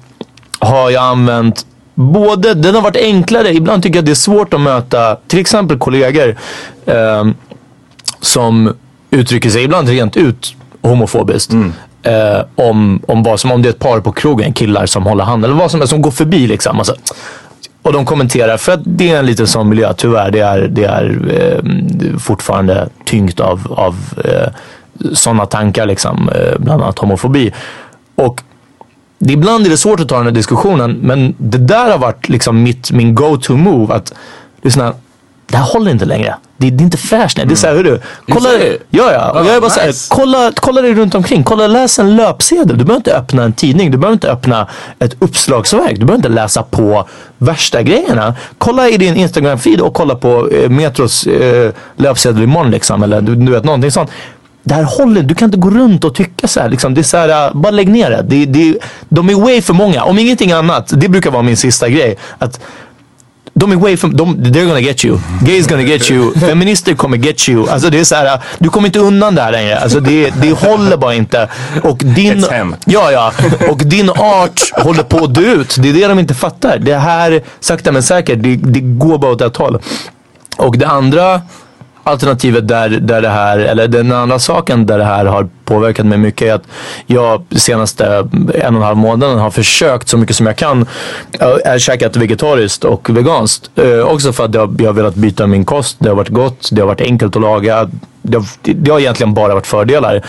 har jag använt både, den har varit enklare, ibland tycker jag att det är svårt att möta till exempel kollegor ehm, som uttrycker sig ibland rent ut homofobiskt. Eh, om, om vad som om det är ett par på krogen, killar som håller hand eller vad som helst, som går förbi liksom. Alltså, och de kommenterar, för att det är en liten sån miljö tyvärr. Det är, det är eh, fortfarande tyngt av, av eh, sådana tankar, liksom, eh, bland annat homofobi. Och det, ibland är det svårt att ta den här diskussionen, men det där har varit liksom mitt, min go-to move. Att lyssna, det här håller inte längre. Det, det är inte fräscht längre. Det är såhär, hörru, kolla, säger det? ja, ja. Och jag är bara såhär, nice. kolla, kolla dig runt omkring. Kolla, läs en löpsedel. Du behöver inte öppna en tidning. Du behöver inte öppna ett uppslagsverk. Du behöver inte läsa på värsta grejerna. Kolla i din Instagram-feed och kolla på eh, Metros eh, löpsedel imorgon liksom. Eller du, du vet någonting sånt. Det här håller Du kan inte gå runt och tycka så här. Liksom. Det är så här äh, bara lägg ner det. det, det de är way för många. Om ingenting annat. Det brukar vara min sista grej. Att de är way from, de, they're gonna get you. Gays gonna get you. Feminister kommer get you. Alltså det är så här, du kommer inte undan det här längre. Alltså det, det håller bara inte. Och din, ja, ja. Och din art håller på att dö ut. Det är det de inte fattar. Det här, sakta men säkert, det, det går bara åt ett håll. Och det andra alternativet där, där det här, eller den andra saken där det här har påverkat mig mycket är att jag senaste en och en halv månaden har försökt så mycket som jag kan äh, käkat vegetariskt och veganskt. Äh, också för att jag, jag har velat byta min kost. Det har varit gott, det har varit enkelt att laga. Det har, det har egentligen bara varit fördelar.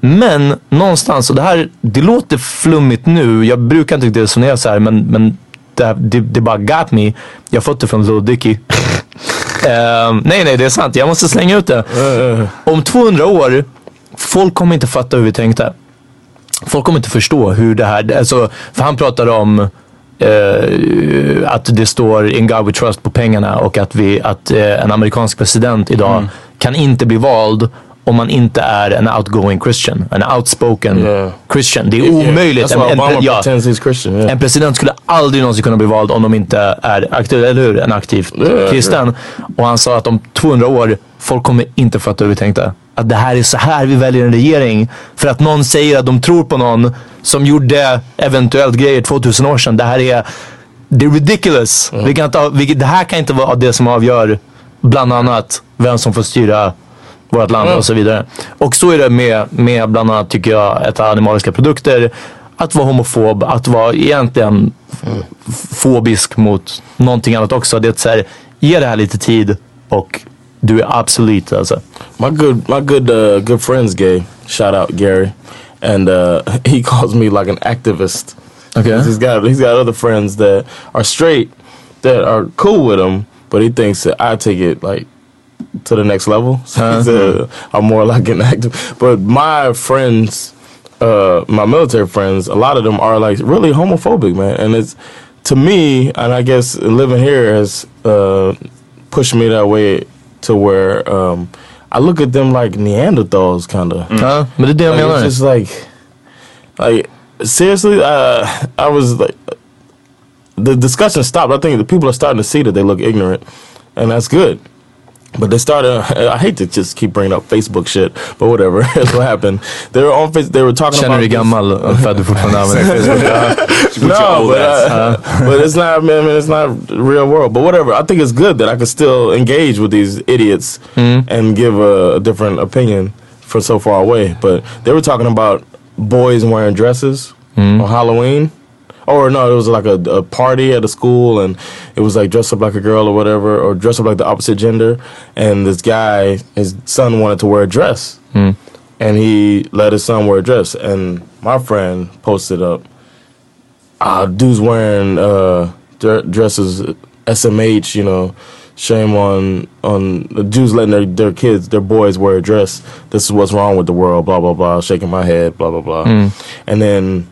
Men någonstans, och det här det låter flummigt nu. Jag brukar inte riktigt resonera så här men, men det, det, det bara got me. Jag har fått det från Dicky. Ehm, nej, nej, det är sant. Jag måste slänga ut det. Om 200 år, folk kommer inte fatta hur vi tänkte. Folk kommer inte förstå hur det här, alltså, för han pratar om eh, att det står in God we trust på pengarna och att, vi, att eh, en amerikansk president idag kan inte bli vald om man inte är en outgoing Christian, en outspoken Yeah. Christian. Det är Yeah, omöjligt. that's why En- en- ja. Christian. Yeah. En president skulle aldrig någonsin kunna bli vald om de inte är aktiv, eller hur? En aktiv kristen. Och han sa att om 200 år, folk kommer inte fatta hur vi tänkte. Att det här är så här vi väljer en regering. För att någon säger att de tror på någon som gjorde eventuellt grejer 2000 år sedan. Det här är, det är ridiculous. Vi kan ha- vi, det här kan inte vara det som avgör bland annat vem som får styra vårt land och så vidare. Och så är det med, med bland annat, tycker jag, ett animaliska produkter. Att vara homofob, att vara egentligen f- fobisk mot någonting annat också. Det är att så här, ge det här lite tid och du är absolut alltså. My good, my good, uh, good friend's gay. Shout out Gary, and uh, he calls me like an activist. Okay. He's got he's got other friends that are straight that are cool with him, but he thinks that I take it like to the next level. So he's Uh-huh. a, I'm more like an active. But my friends, uh, my military friends, a lot of them are like really homophobic, man. And it's to me, and I guess living here has uh, pushed me that way to where um, I look at them like Neanderthals, kind of. Ja, men det är det jag Like, it's just like, like seriously, uh, I was like, the discussion stopped. I think the people are starting to see that they look ignorant, and that's good. But they started. I hate to just keep bringing up Facebook shit, but whatever. That's what happened. They were on Facebook. They were talking Känner about. du dig this- gammal för att du fortfarande använder Facebook? no, but, uh, but it's not. I mean, it's not real world. But whatever. I think it's good that I could still engage with these idiots and give a, a different opinion for so far away. But they were talking about boys wearing dresses on Halloween. Or no, it was like a, a party at a school, and it was like dressed up like a girl or whatever, or dressed up like the opposite gender. And this guy, his son wanted to wear a dress, and he let his son wear a dress. And my friend posted up, uh, dudes wearing uh, dre- dresses, SMH, you know, shame on on the Jews letting their, their kids, their boys wear a dress. This is what's wrong with the world, blah, blah, blah, shaking my head, blah, blah, blah. And then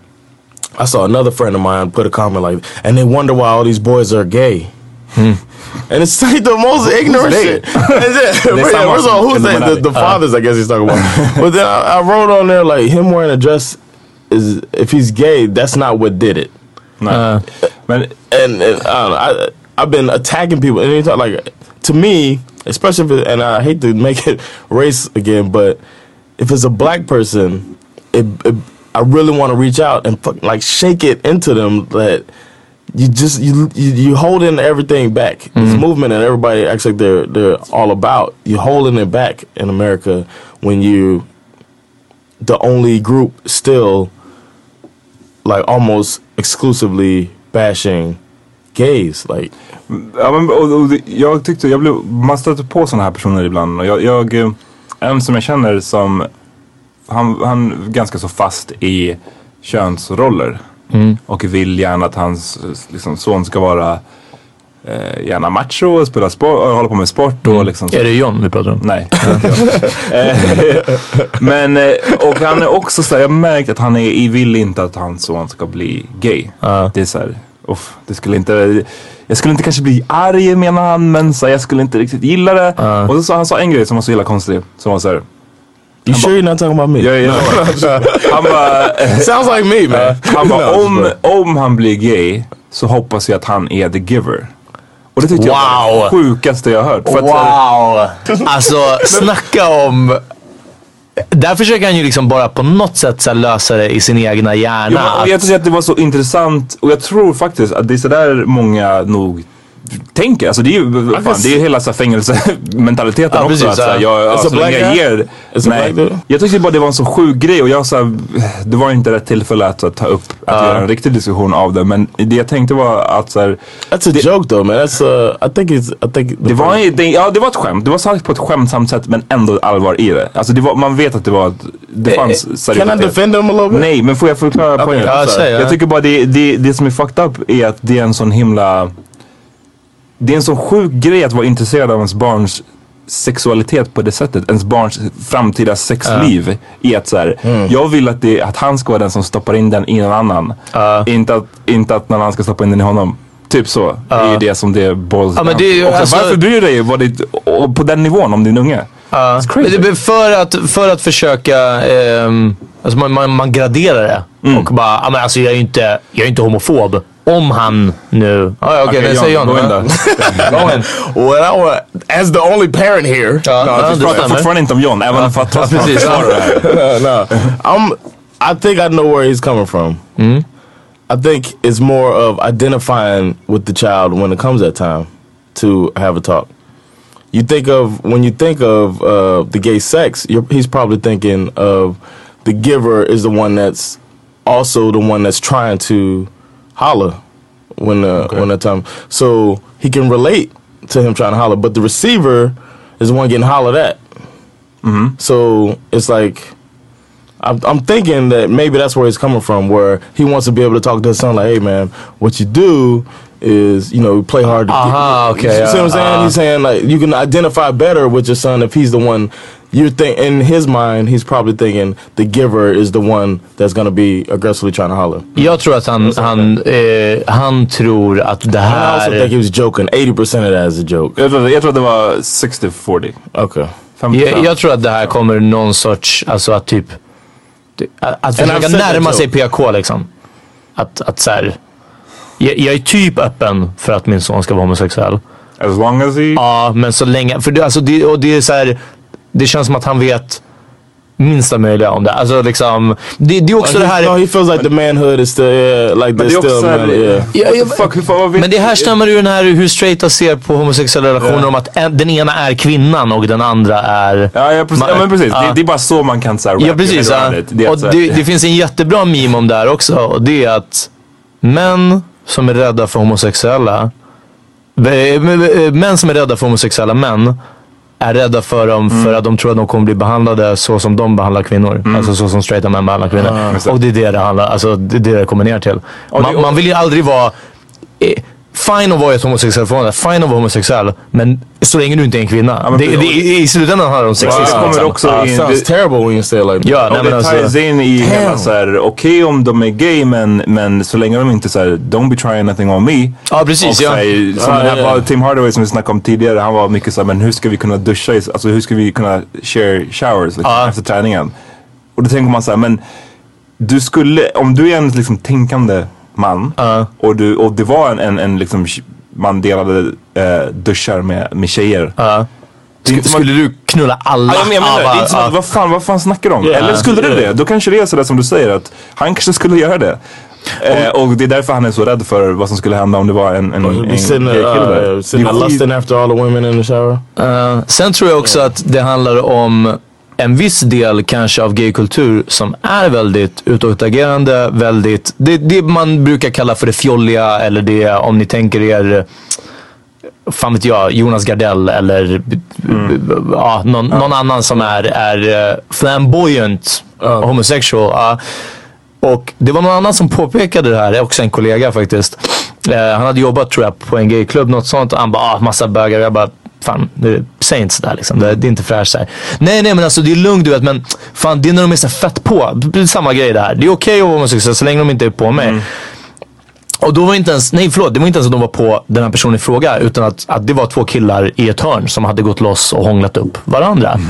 I saw another friend of mine put a comment like, and they wonder why all these boys are gay. Hmm. And it's like the most ignorant shit. Is it? They Yeah, First of all, who's someone- that? The, the uh. fathers, I guess he's talking about. but then I, I wrote on there like him wearing a dress is if he's gay, that's not what did it. Nej. Uh. Men And, and I don't know, I, I've been attacking people, and anytime like to me, especially if it, and I hate to make it race again, but if it's a black person, it, it I really want to reach out and fuck, like shake it into them that you just you you, you holding everything back. This movement and everybody acts like they're they're all about. You holding it back in America when you the only group still like almost exclusively bashing gays. Like Ja, men, och, och, det- jag tyckte, jag blev, man stöter på sådana här personer ibland. Och jag, jag, eh, en som jag känner som, han, han är ganska så fast i könsroller. Och vill gärna att hans liksom, son ska vara eh, gärna macho och spela sport, och hålla på med sport. Och, liksom, så. Är det John vi pratar om? Nej, Men, eh, och han är också så här, jag har märkt att han är, vill inte att hans son ska bli gay. Det är så här, uff, det skulle inte, jag skulle inte kanske bli arg menar han, men så här, jag skulle inte riktigt gilla det. Och så sa han sa en grej som var så jävla konstig, som var så här, you sure you're not talking about me? Ja, ja. han bara, Sounds like me man. han bara om, om han blir gay så hoppas jag att han är the giver. Och det tyckte jag Wow. var det sjukaste jag hört. För att, här, Wow! Alltså snacka om... Där försöker han ju liksom bara på något sätt så lösa det i sin egna hjärna. Ja, men, och jag att, tycker att det var så intressant och jag tror faktiskt att det är sådär många nog tänker. Alltså det är ju fan, det är ju hela så här fängelsementaliteten Ja, också. precis, att, så här, ja. jag, alltså, a så länge jag ger... A Nej, jag tyckte bara det var en så sjuk grej och jag så här, det var inte rätt tillfälle att så, ta upp, att göra en riktig diskussion av det. Men det jag tänkte var att så här, That's a joke though man. That's uh, I think it's I think det var, det, ja, det var ett skämt. Det var sagt på ett skämtsamt sätt men ändå allvar i det. Alltså det var, man vet att det var, det Eh, fanns Can I seriositet. defend him a little bit? Nej, men får jag förklara poängen? säg, ja. Jag tycker bara det, det, det som är fucked up är att det är en sån himla... Det är en sån sjuk grej att vara intresserad av ens barns sexualitet på det sättet. Ens barns framtida sexliv. I att så här, Mm. jag vill att, det, att han ska vara den som stoppar in den i någon annan. Inte, att, inte att någon annan ska stoppa in den i honom. Typ så. Det är ju det som det boils Ja, men det är alltså- Varför bryr du dig vad det, på den nivån om din unge? Crazy. Men för, att, för att försöka, ehm, alltså man, man, man graderar det. Mm. Och bara, men alltså jag är ju inte, jag är inte homofob. Om han nu... Ja, ja, okej, Okej, okay, säg John, John. gå in Ja. då. Go in. Well, I as the only parent here. Ja, Ja, ja, vi pratar fortfarande inte om John, även för att trots att han precis. försvarar det här. no, I'm. I think I know where he's coming from. I think it's more of identifying with the child when it comes that time to have a talk. You think of when you think of uh, the gay sex, you're, he's probably thinking of the giver is the one that's also the one that's trying to holler when the when the time. So he can relate to him trying to holler, but the receiver is the one getting hollered at. So it's like I'm, I'm thinking that maybe that's where he's coming from, where he wants to be able to talk to his son, like, "Hey, man, what you do is, you know, play hard to Aha, get." okay, You see what I'm saying? uh, he's saying like you can identify better with your son if he's the one. You think in his mind, he's probably thinking the giver is the one that's to be aggressively trying to holler. Jag tror att han, han, eh, han tror att det I also think he här... was joking. Eighty percent of that is a joke. Jag tror, jag tror att det var 60-40. Okay. 50 Jag, jag tror att det här kommer någon sorts, alltså att typ... Att, att försöka närma sig. PK liksom. Att, att så här, jag, jag är typ öppen för att min son ska vara homosexuell. As long as he... Ja, men så länge. För det, alltså det, och det är så här, det känns som att han vet minsta möjliga om det. Alltså liksom, det, det är också det här... No, he feels like the manhood is still yeah, like Men det still man, yeah. Ja, the fuck, vet Men det härstammar ur den här hur straighta ser på homosexuella relationer Ja. om att en, den ena är kvinnan och den andra är... Ja, ja, precis. ja men precis. Ja. Det, det är bara så man kan såhär Ja precis. Ja. Det, och att så här- det, det finns en jättebra meme om det här också. Och det är att män som är rädda för homosexuella, män som är rädda för homosexuella män är rädda för dem Mm. för att de tror att de kommer bli behandlade så som de behandlar kvinnor. Alltså så som straighta män behandlar kvinnor. Mm. Det. och det är det det handlar alltså det, är det det kommer ner till. Det- Man, man vill ju aldrig vara Fine att vara i ett homosexuellt förhållande, fine att vara homosexuell. Men så länge du inte är en kvinna. men det, precis. det, I slutändan handlar det om sexism. det kommer liksom. också Uh, in... sounds det- terrible when you say like that. Ja, nej, det alltså, ties in i hela såhär, okej om de är gay men, men så länge de inte såhär, don't be trying nothing on me. Ja, precis, Och ja. såhär, som Ja, den här ja. Tim Hardaway som vi snackade om tidigare, han var mycket såhär, men hur ska vi kunna duscha, i, alltså hur ska vi kunna share showers liksom, Ja. efter träningen? Och då tänker man såhär, men du skulle, om du är en liksom tänkande man Ja. och, du, och det var en, en, en liksom, man delade eh, duschar med, med tjejer. Som att- Skulle du knulla alla? Ja, jag menar, det är inte som att, vad fan, vad fan snackar de om? Ja, Eller skulle du det? Då kanske det är sådär som du säger att han kanske skulle göra det. Eh, och det är därför han är så rädd för vad som skulle hända om det var en, en, en there, kille där. uh, after all the women in the shower. Eh, sen tror jag också att det handlar om en viss del kanske av gaykultur som är väldigt utåtagerande, väldigt, det, det man brukar kalla för det fjolliga eller det om ni tänker er fan vet jag, Jonas Gardell eller ja, någon, någon annan som är, är eh, flamboyant homosexual. ja. Och det var någon annan som påpekade det här, också en kollega faktiskt. Eh, han hade jobbat tror jag på en gayklubb, något sånt. Och han bara, ah, massa bögar. Jag bara, fan, det, säg inte sådär liksom. Det, det är inte fräscht så här. Nej, nej men alltså det är lugnt du vet. Men fan, det är när de är så fett på. Det är samma grej där. Det är okej att vara homosexuell så länge de inte är på mig. Och då var inte ens, nej förlåt, det var inte ens att de var på den här personen i fråga. Utan att, att det var två killar i ett hörn som hade gått loss och hånglat upp varandra.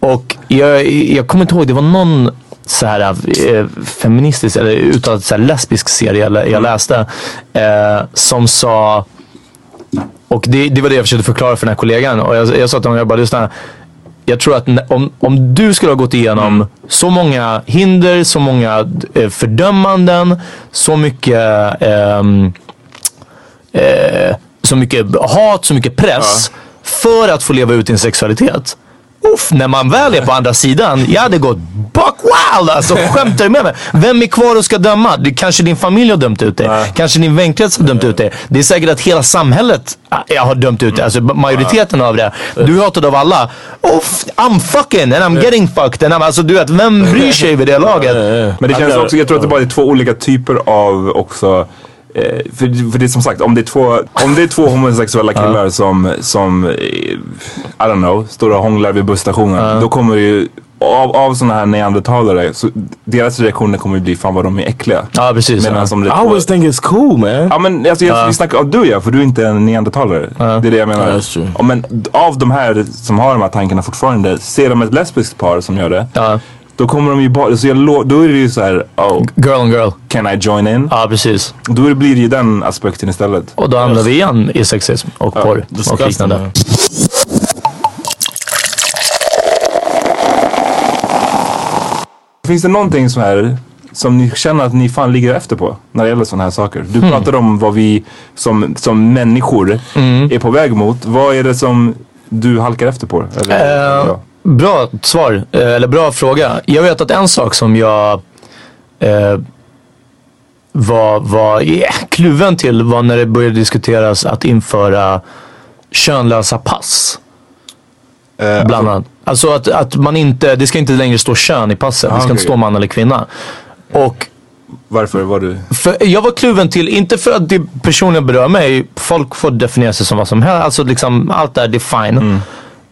Och jag, jag kommer inte ihåg, det var någon så här eh, feministisk eller uttalat så här lesbisk serie jag, jag läste. Eh, som sa, och det, det var det jag försökte förklara för den här kollegan. Och jag, jag sa till honom, jag bara lyssna. Jag tror att om, om du skulle ha gått igenom så många hinder, så många eh, fördömanden, så mycket ehm, eh, så mycket hat, så mycket press för att få leva ut din sexualitet. Uff, när man väl är på andra sidan, jag hade gått buck wild alltså. Skämtar du med mig? Vem är kvar och ska döma? Det, kanske din familj har dömt ut dig. Kanske din vänkrets har dömt ut dig. Det är säkert att hela samhället äh, har dömt ut dig. Alltså majoriteten av det. Du är hatad av alla. Uff, I'm fucking and I'm getting fucked. And I'm, alltså du vet, vem bryr sig vid det laget? Men det känns också, jag tror att det bara är två olika typer av också för, för det är som sagt, om det är två, om det är två homosexuella killar som, som, eh, I don't know, står och hånglar vid busstationen. Då kommer det ju, av, av sådana här neandertalare, så deras reaktioner kommer ju bli fan vad de är äckliga. Ja precis. Medan ja. det I är två, always think it's cool man. Ja men alltså, jag, vi snackar, du ja, för du är inte en neandertalare. Det är det jag menar. Ja, men av de här som har de här tankarna fortfarande, ser de ett lesbiskt par som gör det. Ja. Då kommer de ju bara, så jag då är det ju så här, oh, Girl on girl. can I join in? Ja precis. Då blir det ju den aspekten istället. Och då hamnar vi igen i sexism och porr och Disgusting, liknande. Finns det någonting så här som ni känner att ni fan ligger efter på när det gäller sådana här saker? Du Hmm. pratade om vad vi som, som människor Mm. är på väg mot. Vad är det som du halkar efter på? Eller, ja. Bra svar, eh, eller bra fråga. Jag vet att en sak som jag eh, var, var yeah, kluven till var när det började diskuteras att införa könlösa pass. Eh, Bland annat. Alltså att, att man inte, det ska inte längre stå kön i passet. Ah, det ska inte okej. stå man eller kvinna. Och Varför var du? för, jag var kluven till, inte för att det personligen berör mig. Folk får definiera sig som vad som helst. Alltså liksom, allt där, det är fine. Mm.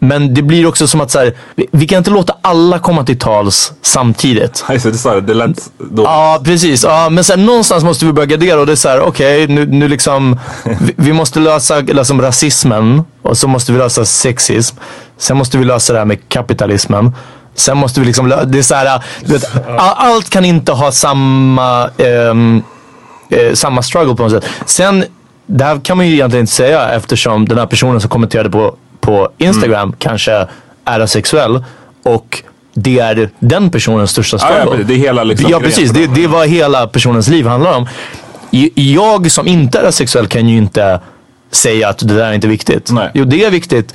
Men det blir också som att så här, vi, kan inte låta alla komma till tals samtidigt. Nej, så det, det lät då. Ja, precis. Ja, men sen någonstans måste vi börja gardera och det är så här, okej, nu, nu liksom, vi, vi måste lösa liksom, rasismen och så måste vi lösa sexism. Sen måste vi lösa det här med kapitalismen. Sen måste vi liksom, lö- det är så här, vet, allt kan inte ha samma, ehm, eh, samma struggle på något sätt. Sen, det här kan man ju egentligen inte säga eftersom den här personen som kommenterade på, på Instagram Mm. kanske är asexuell och det är den personens största Ja, ja, struggle. precis. Det är hela liksom Ja precis, det, det var hela personens liv handlar om. Jag som inte är sexuell kan ju inte säga att det där är inte viktigt. Nej. Jo det är viktigt.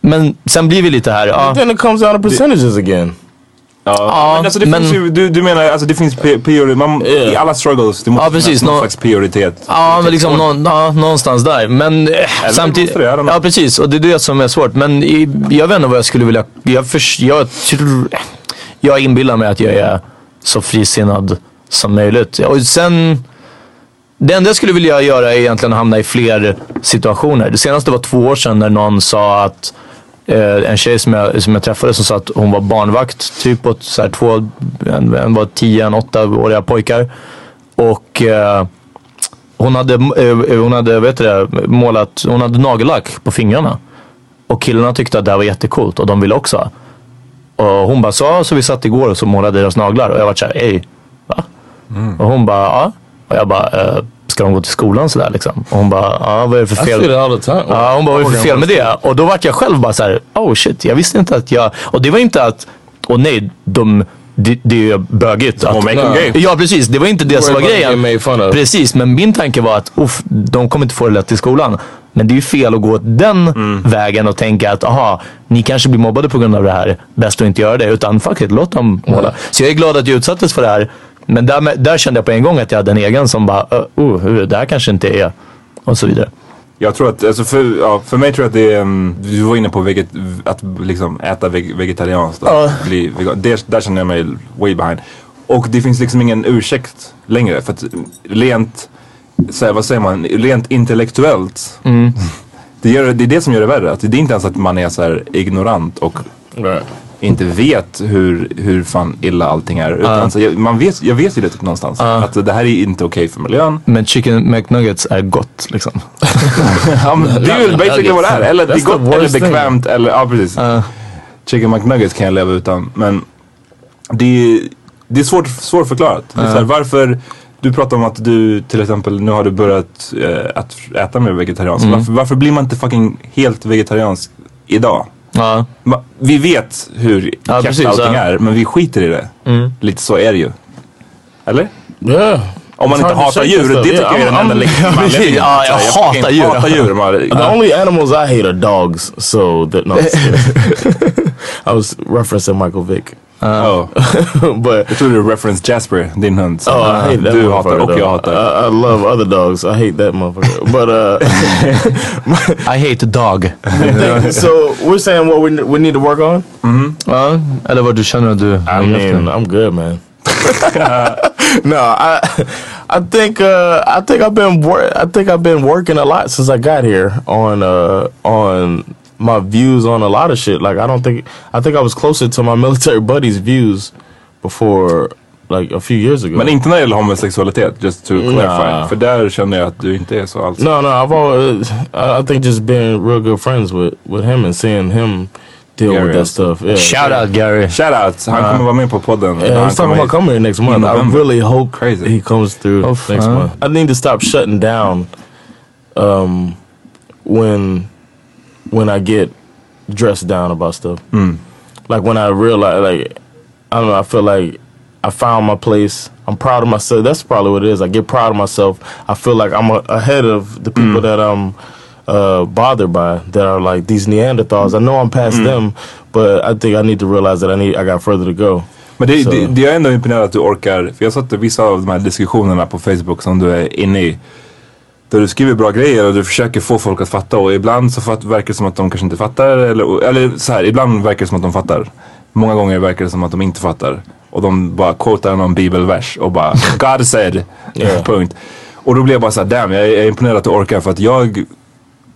Men sen blir vi lite här, ja. Then it comes down to percentages again. Ja, men alltså det men- finns ju, du, du menar alltså det finns pe- priori, man, i alla struggles, det måste Ja, precis. finnas någon Nå- slags prioritet. Ja, men liksom nå, ja, någonstans där. Men eh, samtidigt. måste det. Ja, precis. Och det är det som är svårt. Men i, jag vet inte vad jag skulle vilja. Jag, förs, jag, tror, jag inbillar mig att jag är så frisinnad som möjligt. Och sen. Det enda jag skulle vilja göra är egentligen att hamna i fler situationer. Det senaste var två år sedan när någon sa att en tjej som jag, som jag träffade som sa att hon var barnvakt typ åt så här, två, en, en var tio, en åttaåriga pojkar. Och eh, hon hade, eh, hon hade vet det, målat, hon hade nagellack på fingrarna. Och killarna tyckte att det här var jättecoolt och de ville också. Och hon bara, så, så vi satt igår och så målade deras naglar. Och jag var såhär, ej, va? Och hon bara, ja. Och jag bara, eh, ska de gå till skolan sådär liksom? Och hon bara, ja vad är det för I fel? see that all the time. Ja, hon bara, vad är det för fel med det? Och då vart jag själv bara så här: oh shit, jag visste inte att jag... Och det var inte att, och nej, de, det, det är ju bögigt. Att, gay. Ja precis, det var inte det som var grejen. Precis, men min tanke var att uff, de kommer inte få det lätt i skolan. Men det är ju fel att gå den Mm. vägen och tänka att aha, ni kanske blir mobbade på grund av det här. Bäst att inte göra det. Utan fuck it, låt dem måla. Så jag är glad att jag utsattes för det här. Men där, där kände jag på en gång att jag hade en egen som bara, uh, uh, det här kanske inte är. Och så vidare. Jag tror att, alltså för, ja, för mig tror jag att det är, um, du var inne på veget, att liksom äta veg, vegetarianskt. Ja. Bli vegan. Det, där känner jag mig way behind. Och det finns liksom ingen ursäkt längre. För att rent, så här, vad säger man, rent intellektuellt. Mm. Det, gör, det är det som gör det värre. Att det är inte ens att man är så här ignorant och. Inte vet hur, hur fan illa allting är. Utan så jag, man vet, jag vet ju det typ någonstans. Att det här är inte okej för miljön. Men chicken McNuggets är gott liksom. Ja, men det är ju basically vad det är. Eller det är gott eller thing. bekvämt. Eller, ja, precis. Chicken McNuggets kan jag leva utan. Men det är, det är svårt, svårförklarat. Det är här, varför, du pratar om att du till exempel, nu har du börjat eh, att äta mer vegetarianskt. Mm. Varför, varför blir man inte fucking helt vegetariansk idag? Ja. Ma- Vi vet hur Ja, precis, allting ja. är, men vi skiter i det. Mm. Lite så är det ju. Eller? Yeah. Om man It's inte hard to hatar djur, det stuff. tycker Yeah, jag är den I'm- enda I'm- anledningen. Ja, jag Så hatar fucking djur. hatar djur. Man- The only animals I hate are dogs. So that no, I was referencing Michael Vick. Oh. but Jag trodde du reference Jasper, din hund. som Oh, I hate that du hatar och jag hatar. I, I love other dogs. I hate that motherfucker. But uh, I hate the dog. so we're saying what we we need to work on. ja, eller vad du känner att du... I mean, I'm good, man. no, I I think uh, I think I've been wor- I think I've been working a lot since I got here on uh, on my views on a lot of shit. Like I don't think I think I was closer to my military buddies' views before like a few years ago. Men inte när det gäller homosexualitet, just to clarify. Nah. För där känner jag att du inte är så alls. No, no, I've always I I think just being real good friends with with him and seeing him deal Gary with that stuff. Yeah. Shout out Gary. Shout out, han Uh, kommer vara med på podden. Yeah, he's talking about coming here next month. I November. really hope Crazy. he comes through Oh, next month. I need to stop shutting down um, when when I get dressed down about stuff. Hmm. Like when I realize, like I don't know, I feel like I found my place. I'm proud of myself. That's probably what it is. I get proud of myself. I feel like I'm a, ahead of the hmm. people that I'm uh, bothered by. That are like these Neanderthals. I know I'm past hmm. them, but I think I need to realize that I need I got further to go. Men det, Så- det, det är ändå imponerande att du orkar, för jag satt vissa av de här diskussionerna på Facebook som du är inne i. Där du skriver bra grejer och du försöker få folk att fatta och ibland så fatt, verkar det som att de kanske inte fattar. Eller, eller så här, ibland verkar det som att de fattar. Många gånger verkar det som att de inte fattar. Och de bara quotar någon bibelvers och bara God said. Yeah. Punkt. Och då blir jag bara såhär, damn jag är, jag är imponerad att du orkar för att jag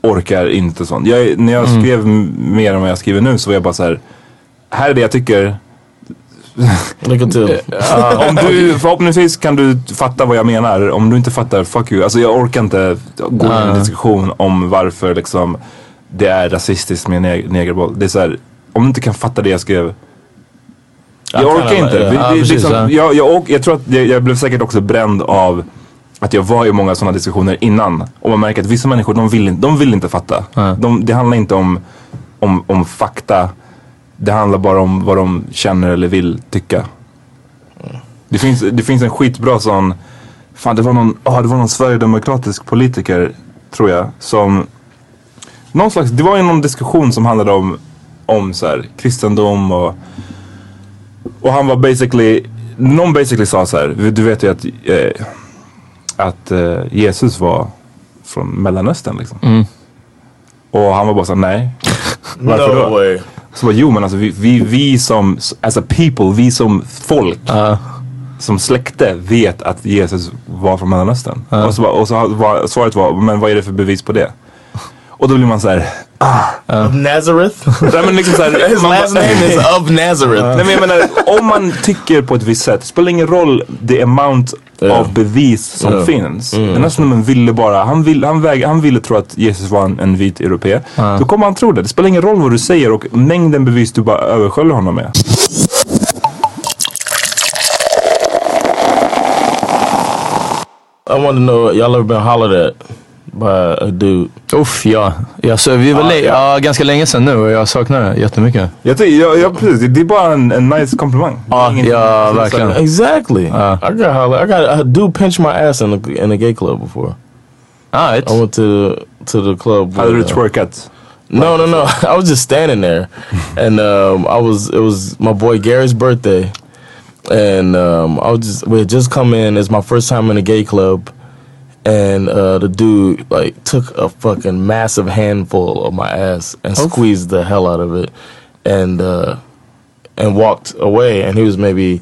orkar inte sånt. Jag, är- när jag skrev m- mer än vad jag skriver nu så var jag bara så här. här är det jag tycker. Lycka till. Ja, om du, förhoppningsvis kan du fatta vad jag menar. Om du inte fattar, fuck you. Alltså jag orkar inte gå in i en diskussion om varför liksom det är rasistiskt med neg negerboll. Det är så här, om du inte kan fatta det jag skrev. Jag Ja, orkar inte. jag- det liksom, tror att jag, jag blev säkert också bränd av att jag var i många sådana diskussioner innan. Och man märker att vissa människor de vill, inte- de vill inte fatta. De, det handlar inte om, om, om fakta. Det handlar bara om vad de känner eller vill tycka. Det finns, det finns en skitbra sån, fan det var någon, ah, det var någon sverigedemokratisk politiker tror jag som, någon slags, det var ju någon diskussion som handlade om, om så här, kristendom och, och han var basically, någon basically sa så här, du vet ju att, eh, att eh, Jesus var från Mellanöstern liksom. Och han var bara såhär, nej. Varför no då? way. Så bara, jo men alltså vi, vi, vi som, as a people, vi som folk, som släkte vet att Jesus var från Mellanöstern. Och, så, bara- och så var, svaret var, men vad är det för bevis på det? Och då blir man så här. Of Nazareth? Nej, men liksom så här His last name is of Nazareth. Nej men jag menar, om man tycker på ett visst sätt, spelar ingen roll the amount Ja. av bevis som Ja. finns. Mm. Den här snubben ville bara, han, vill, han, väg, han ville tro att Jesus var en, en vit europé. Då kommer han tro det. Det spelar ingen roll vad du säger och mängden bevis du bara översköljer honom med. I want to know, y'all ever been hollered at by a dude? Uff, ja. ja så vi var le- ja. ja, ganska länge sedan nu och jag saknar det jättemycket. Jag tycker, ja, ja, precis. Det- är bara en, en nice komplimang. Ingen- ja, verkligen. Exactly. Uh. I got hollered. I got a dude pinched my ass in a, in a gay club before. Ah, ett. I went to to the club. Hade du with, uh, twerkat? No, no, no. I was just standing there, and um, I was. It was my boy Gary's birthday, and um, I was just. We had just come in. It's my first time in a gay club, and uh, the dude like took a fucking massive handful of my ass and squeezed the hell out of it, and uh, and walked away. And he was maybe,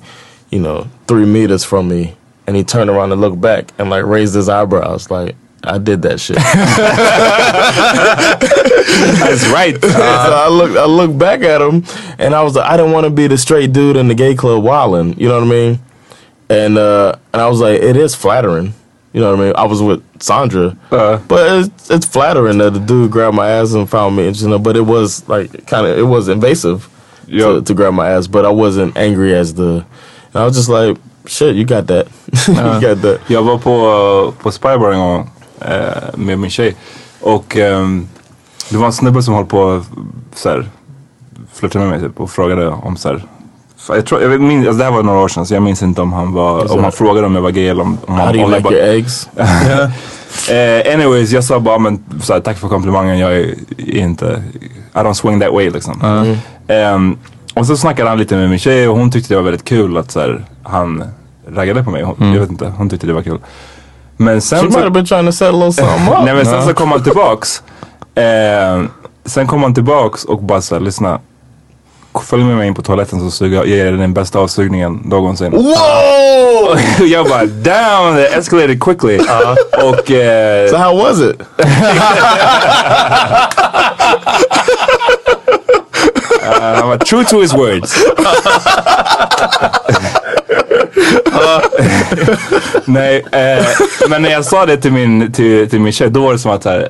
you know, three meters from me, and he turned around and looked back and like raised his eyebrows, like. I did that shit. That's right. so I looked, I looked back at him, and I was like, I didn't want to be the straight dude in the gay club wilding. You know what I mean? And uh, and I was like, it is flattering. You know what I mean? I was with Sandra, Uh. but it's, it's flattering that the dude grabbed my ass and found me interesting. But it was like kind of it was invasive Yeah. to, to grab my ass, but I wasn't angry as the. And I was just like, shit, you got that. you got that. Jag var på, på Spybar en gång eh, med min tjej. Och ehm, det var en snubbe som höll på så här, flörtade med mig typ, och frågade om så här, Jag tror, jag minns, alltså det här var några år sedan så jag minns inte om han var, om han frågade om jag var gay eller om, om han How do you like bara- your eggs? Eh, anyways, jag sa bara men så här, tack för komplimangen. Jag är inte, I don't swing that way liksom. Ehm, och så snackade han lite med min tjej och hon tyckte det var väldigt kul att så här, han raggade på mig. Hon, Jag vet inte, hon tyckte det var kul. Men sen She might så, have been trying to set a little something up. nej men sen så kom han tillbaks. Ehm, sen kom han tillbaks och bara såhär, lyssna. Följ med mig in på toaletten så suger jag ger dig den bästa avsugningen någonsin. Och jag bara damn, it escalated quickly. Och eh, So how was it? Uh, han var true to his words. Nej, eh, men när jag sa det till min, till, till min tjej, då var det som att här,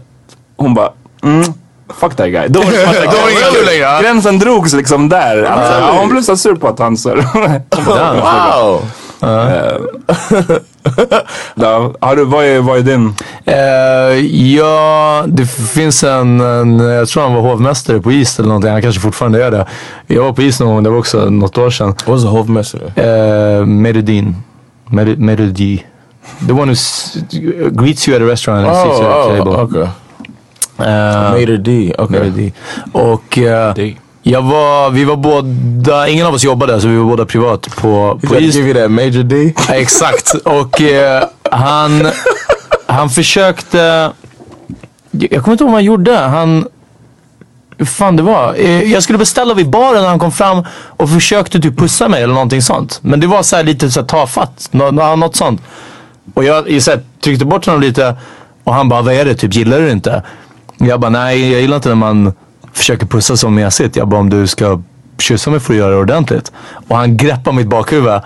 hon bara, mm, fuck that guy. Då var det Då var det kul längre, gränsen drogs liksom där. Alltså, ja, hon blev så sur på att han så Wow. ja, har du, vad, är, vad är din? Eh, ja, det finns en, en, jag tror han var hovmästare på is eller någonting. Han kanske fortfarande är det. Jag var på is någon gång, det var också något år sedan. What was the hovmästare? Uh, Meridin. Mer- Meridi. The one who greets you at a restaurant and sits you at a Oh, table. oh okay. Eh, Mater D. Okay. Meridi. Och D. jag var, vi var båda, ingen av oss jobbade så vi var båda privat på, på is. give you that Major D. Ja, Exakt. Och eh, han, han försökte... Jag kommer inte ihåg vad han gjorde. Han... Hur fan det var. Jag skulle beställa vid baren när han kom fram och försökte typ pussa mig eller någonting sånt. Men det var så här lite så här tafatt. Nå, nå, något sånt. Och jag, jag så här, tryckte bort honom lite och han bara, vad är det? Typ, gillar du det inte? Jag bara, nej jag gillar inte när man försöker pussa så mesigt. Jag bara, om du ska kyssa mig får du göra det ordentligt. Och han greppar mitt bakhuvud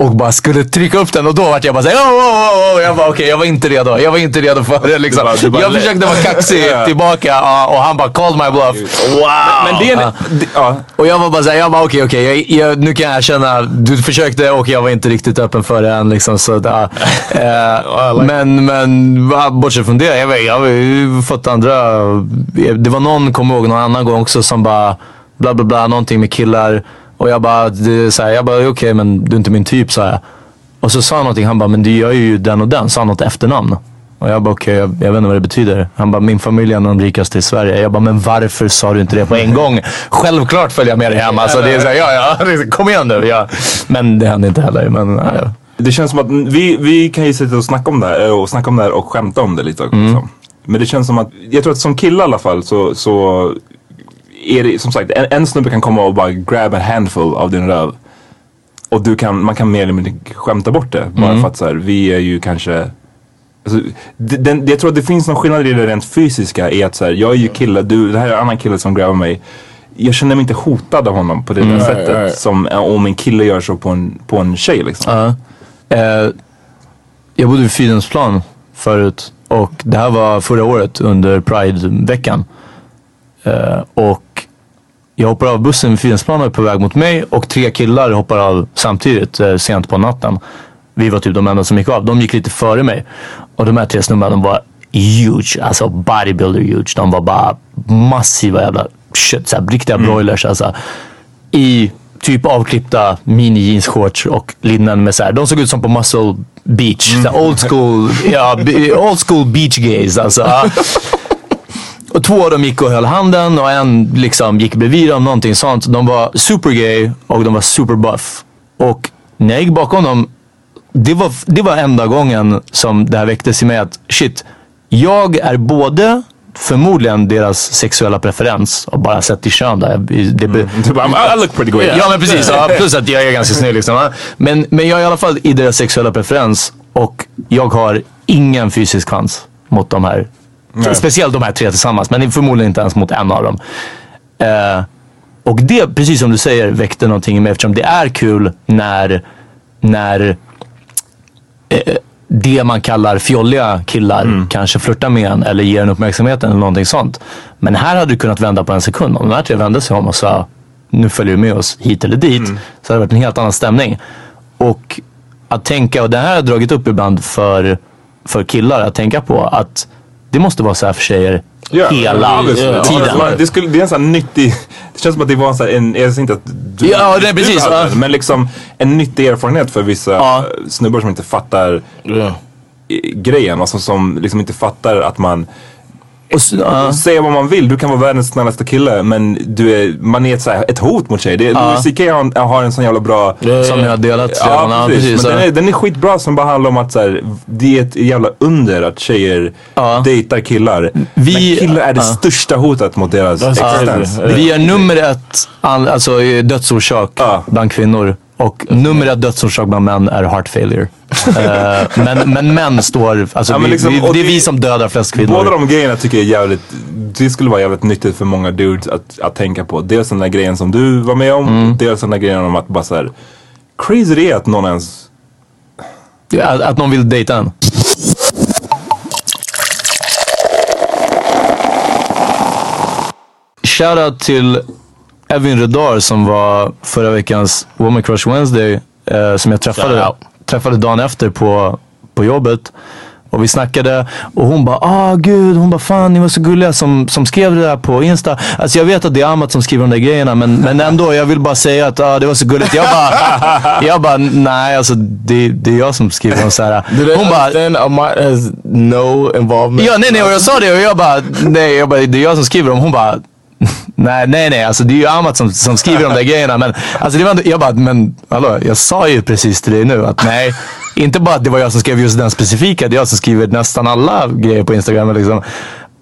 och bara skulle trycka upp den och då vart jag bara såhär, oh, oh, oh. Jag bara, okej jag var inte redo. Jag var inte redo för det liksom. Du bara- du bara jag försökte vara kaxig Ja. tillbaka ja, och han bara called my bluff. Wow! Men det är en, Ja. det, ja. Och jag var bara såhär, jag bara okej okej, jag, jag, nu kan jag erkänna, du försökte och jag var inte riktigt öppen för det än liksom. Så, där. eh, men, men va, bortsett från det, jag, vet, jag har ju fått andra, det var någon, kommer ihåg någon annan gång också som bara bla bla bla, någonting med killar. Och jag bara, det, är så här, jag bara okej men du är inte min typ sa jag. Och så sa han någonting, han bara, men du gör ju den och den, sa han något efternamn. Och jag bara okej, jag, jag vet inte vad det betyder. Han bara, min familj är en av de rikaste i Sverige. Jag bara, men varför sa du inte det på en gång? Självklart följer jag med dig hem. Alltså, det är så här, ja, ja, kom igen nu. Ja. Men det hände inte heller. Men, ja, ja. Det känns som att vi, vi kan ju sitta och snacka om det här och snacka om det och skämta om det lite också. Mm. Men det känns som att, jag tror att som kille i alla fall så, så är det som sagt en, en snubbe kan komma och bara grab a handful av din röv. Och du kan, man kan mer eller mindre skämta bort det. Bara Mm. för att så här, vi är ju kanske Alltså, den, jag tror att det finns någon skillnad i det rent fysiska i att så här, jag är ju kille, du, det här är en annan kille som grabbar mig. Jag känner mig inte hotad av honom på det där sättet right, right. som eh, om en kille gör så på en, på en tjej liksom. Ja. Eh, jag bodde vid Fridhemsplan förut och det här var förra året under Pride-veckan. Eh, och jag hoppar av bussen vid Fridhemsplan och är på väg mot mig och tre killar hoppar av samtidigt eh, sent på natten. Vi var typ de enda som gick av. De gick lite före mig. Och de här tre snubbarna de var huge, alltså bodybuilder huge. De var bara massiva jävla shit, så här, riktiga broilers alltså i typ avklippta mini jeansshorts och linnen med så här. De såg ut som på Muscle Beach. Så här, old school, ja, old school beach gays alltså. Två av dem gick och höll handen och en liksom gick bredvid dem, någonting sånt. De var super gay och de var super buff. Och när jag gick bakom dem, det var, det var enda gången som det här väcktes i mig att shit, jag är både förmodligen deras sexuella preferens och bara sett till kön där. Det, bara, I look pretty good. Ja men precis, ja, plus att jag är ganska snygg liksom. Men, men jag är i alla fall i deras sexuella preferens och jag har ingen fysisk chans mot de här. Speciellt de här tre tillsammans, men förmodligen inte ens mot en av dem. Eh, och det, precis som du säger, väckte någonting i mig eftersom det är kul när, när eh, det man kallar fjolliga killar kanske flörtar med en eller ger en uppmärksamheten eller någonting sånt. Men här hade du kunnat vända på en sekund. Om de här tre vände sig om och sa nu följer du med oss hit eller dit. Så hade det varit en helt annan stämning. Och att tänka, och det här har jag dragit upp ibland för, för killar att tänka på att det måste vara så här för tjejer Ja, hela obviously. tiden. Man, det, skulle, det är en sån här nyttig, det känns som att det var en sån här, en, jag säger inte att du, Ja, du precis, hade ja. det, men liksom en nyttig erfarenhet för vissa Ja. snubbar som inte fattar Yeah. grejen. Alltså som liksom inte fattar att man Och s- ja. Säga vad man vill, du kan vara världens snällaste kille men du är, man är ett, så här, ett hot mot tjejer. Det, Louis CK har, en- har en sån jävla bra Som jag har delat redan. Ja, precis. Men ja. den, är, den är skitbra som bara handlar om att så här, det är ett jävla under att tjejer Ja. dejtar killar. Vi- men killar är det ja. största hotet mot deras existens. Vi är nummer ett, all, alltså dödsorsak Ja. bland kvinnor. Och nummer ett dödsorsak bland män är heart failure. Eh, men, men män står, alltså Ja, vi, liksom, vi, det är vi som dödar flest kvinnor. Båda de grejerna tycker jag är jävligt, det skulle vara jävligt nyttigt för många dudes att, att tänka på. Dels den där grejen som du var med om, Mm. dels den där grejen om att bara såhär, crazy det är att någon ens att, att någon vill dejta en. Shoutout till Evin Redar som var förra veckans Woman Crush Wednesday. Eh, som jag träffade, träffade dagen efter på, på jobbet. Och vi snackade och hon bara, ah gud, hon bara fan ni var så gulliga som, som skrev det där på Insta. Alltså jag vet att det är Amat som skriver de där grejerna men, men ändå, jag vill bara säga att ah, det var så gulligt. Jag bara, jag bara nej alltså det, det är jag som skriver dem så här. Do they Hon bara, Amat has no involvement? Ja, nej, nej, och jag sa det och jag bara, nej, jag bara, det är jag som skriver dem. Hon bara, nej, nej, nej, alltså det är ju Amat som, som skriver de där grejerna. Men alltså det var ändå, jag bara, men hallå, jag sa ju precis till dig nu att nej, inte bara att det var jag som skrev just den specifika, det är jag som skriver nästan alla grejer på Instagram. Liksom.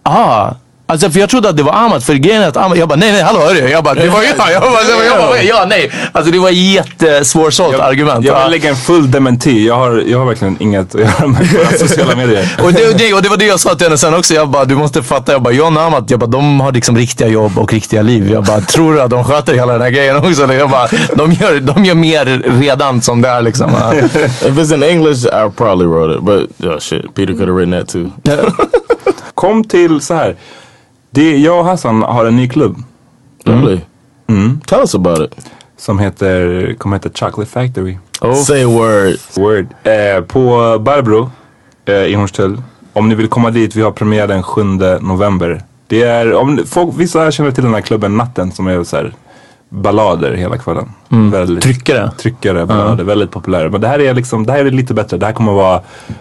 Ah, Alltså för jag trodde att det var Amat, för grejen är att Amat, jag bara nej nej hallå hörru, jag bara det var jag, jag bara, det var jag, bara, ja nej. Alltså det var jättesvårsålt argument. Jag vill lägga en full dementi. Jag har, jag har verkligen inget att göra med sociala medier. Och det, och, det, och det var det jag sa till henne sen också. Jag bara, du måste fatta. Jag bara, John och Amat, jag bara, de har liksom riktiga jobb och riktiga liv. Jag bara, tror du att de sköter hela den här grejen också? Eller Jag bara, de gör, de gör mer redan som det är liksom. Ja. If it's in English, I probably wrote it. But oh shit, Peter could have written that too. Kom till så här. Det, jag och Hassan har en ny klubb Really? Tell us about it. som heter, kommer heta Chocolate Factory. Say a word. Word. Eh, på Barbro eh, i Hornstull. Om ni vill komma dit, vi har premiär den 7 november. Det är, om folk, vissa känner till den här klubben Natten som är så här ballader hela kvällen. Väldigt, Tryckare. Tryckare, ballader, väldigt populära. Men det här är liksom, det här är lite bättre. Det här kommer vara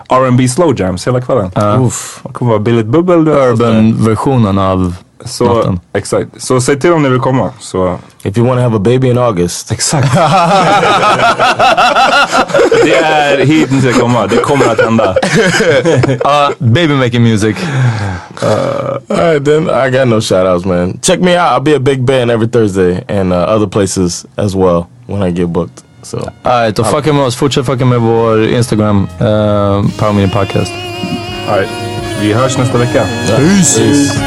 R&B slow jams hela kvällen. Uff. Det kommer vara Billigt Bubbel. Urban-versionen av Så, Natten. exakt. Så säg till om ni vill komma. Så. If you want to have a baby in August. Exakt. det är hit ni ska komma. Det kommer att hända. Uh, baby making music. All right, then I got no shout outs, man. Check me out. I'll be at Big Ben every Thursday and uh, other places as well when I get booked. So Alright, och fucka med oss. Fortsätt fucka med vår Instagram. Uh, Power Meeting Podcast. All right. Vi hörs nästa vecka. peace.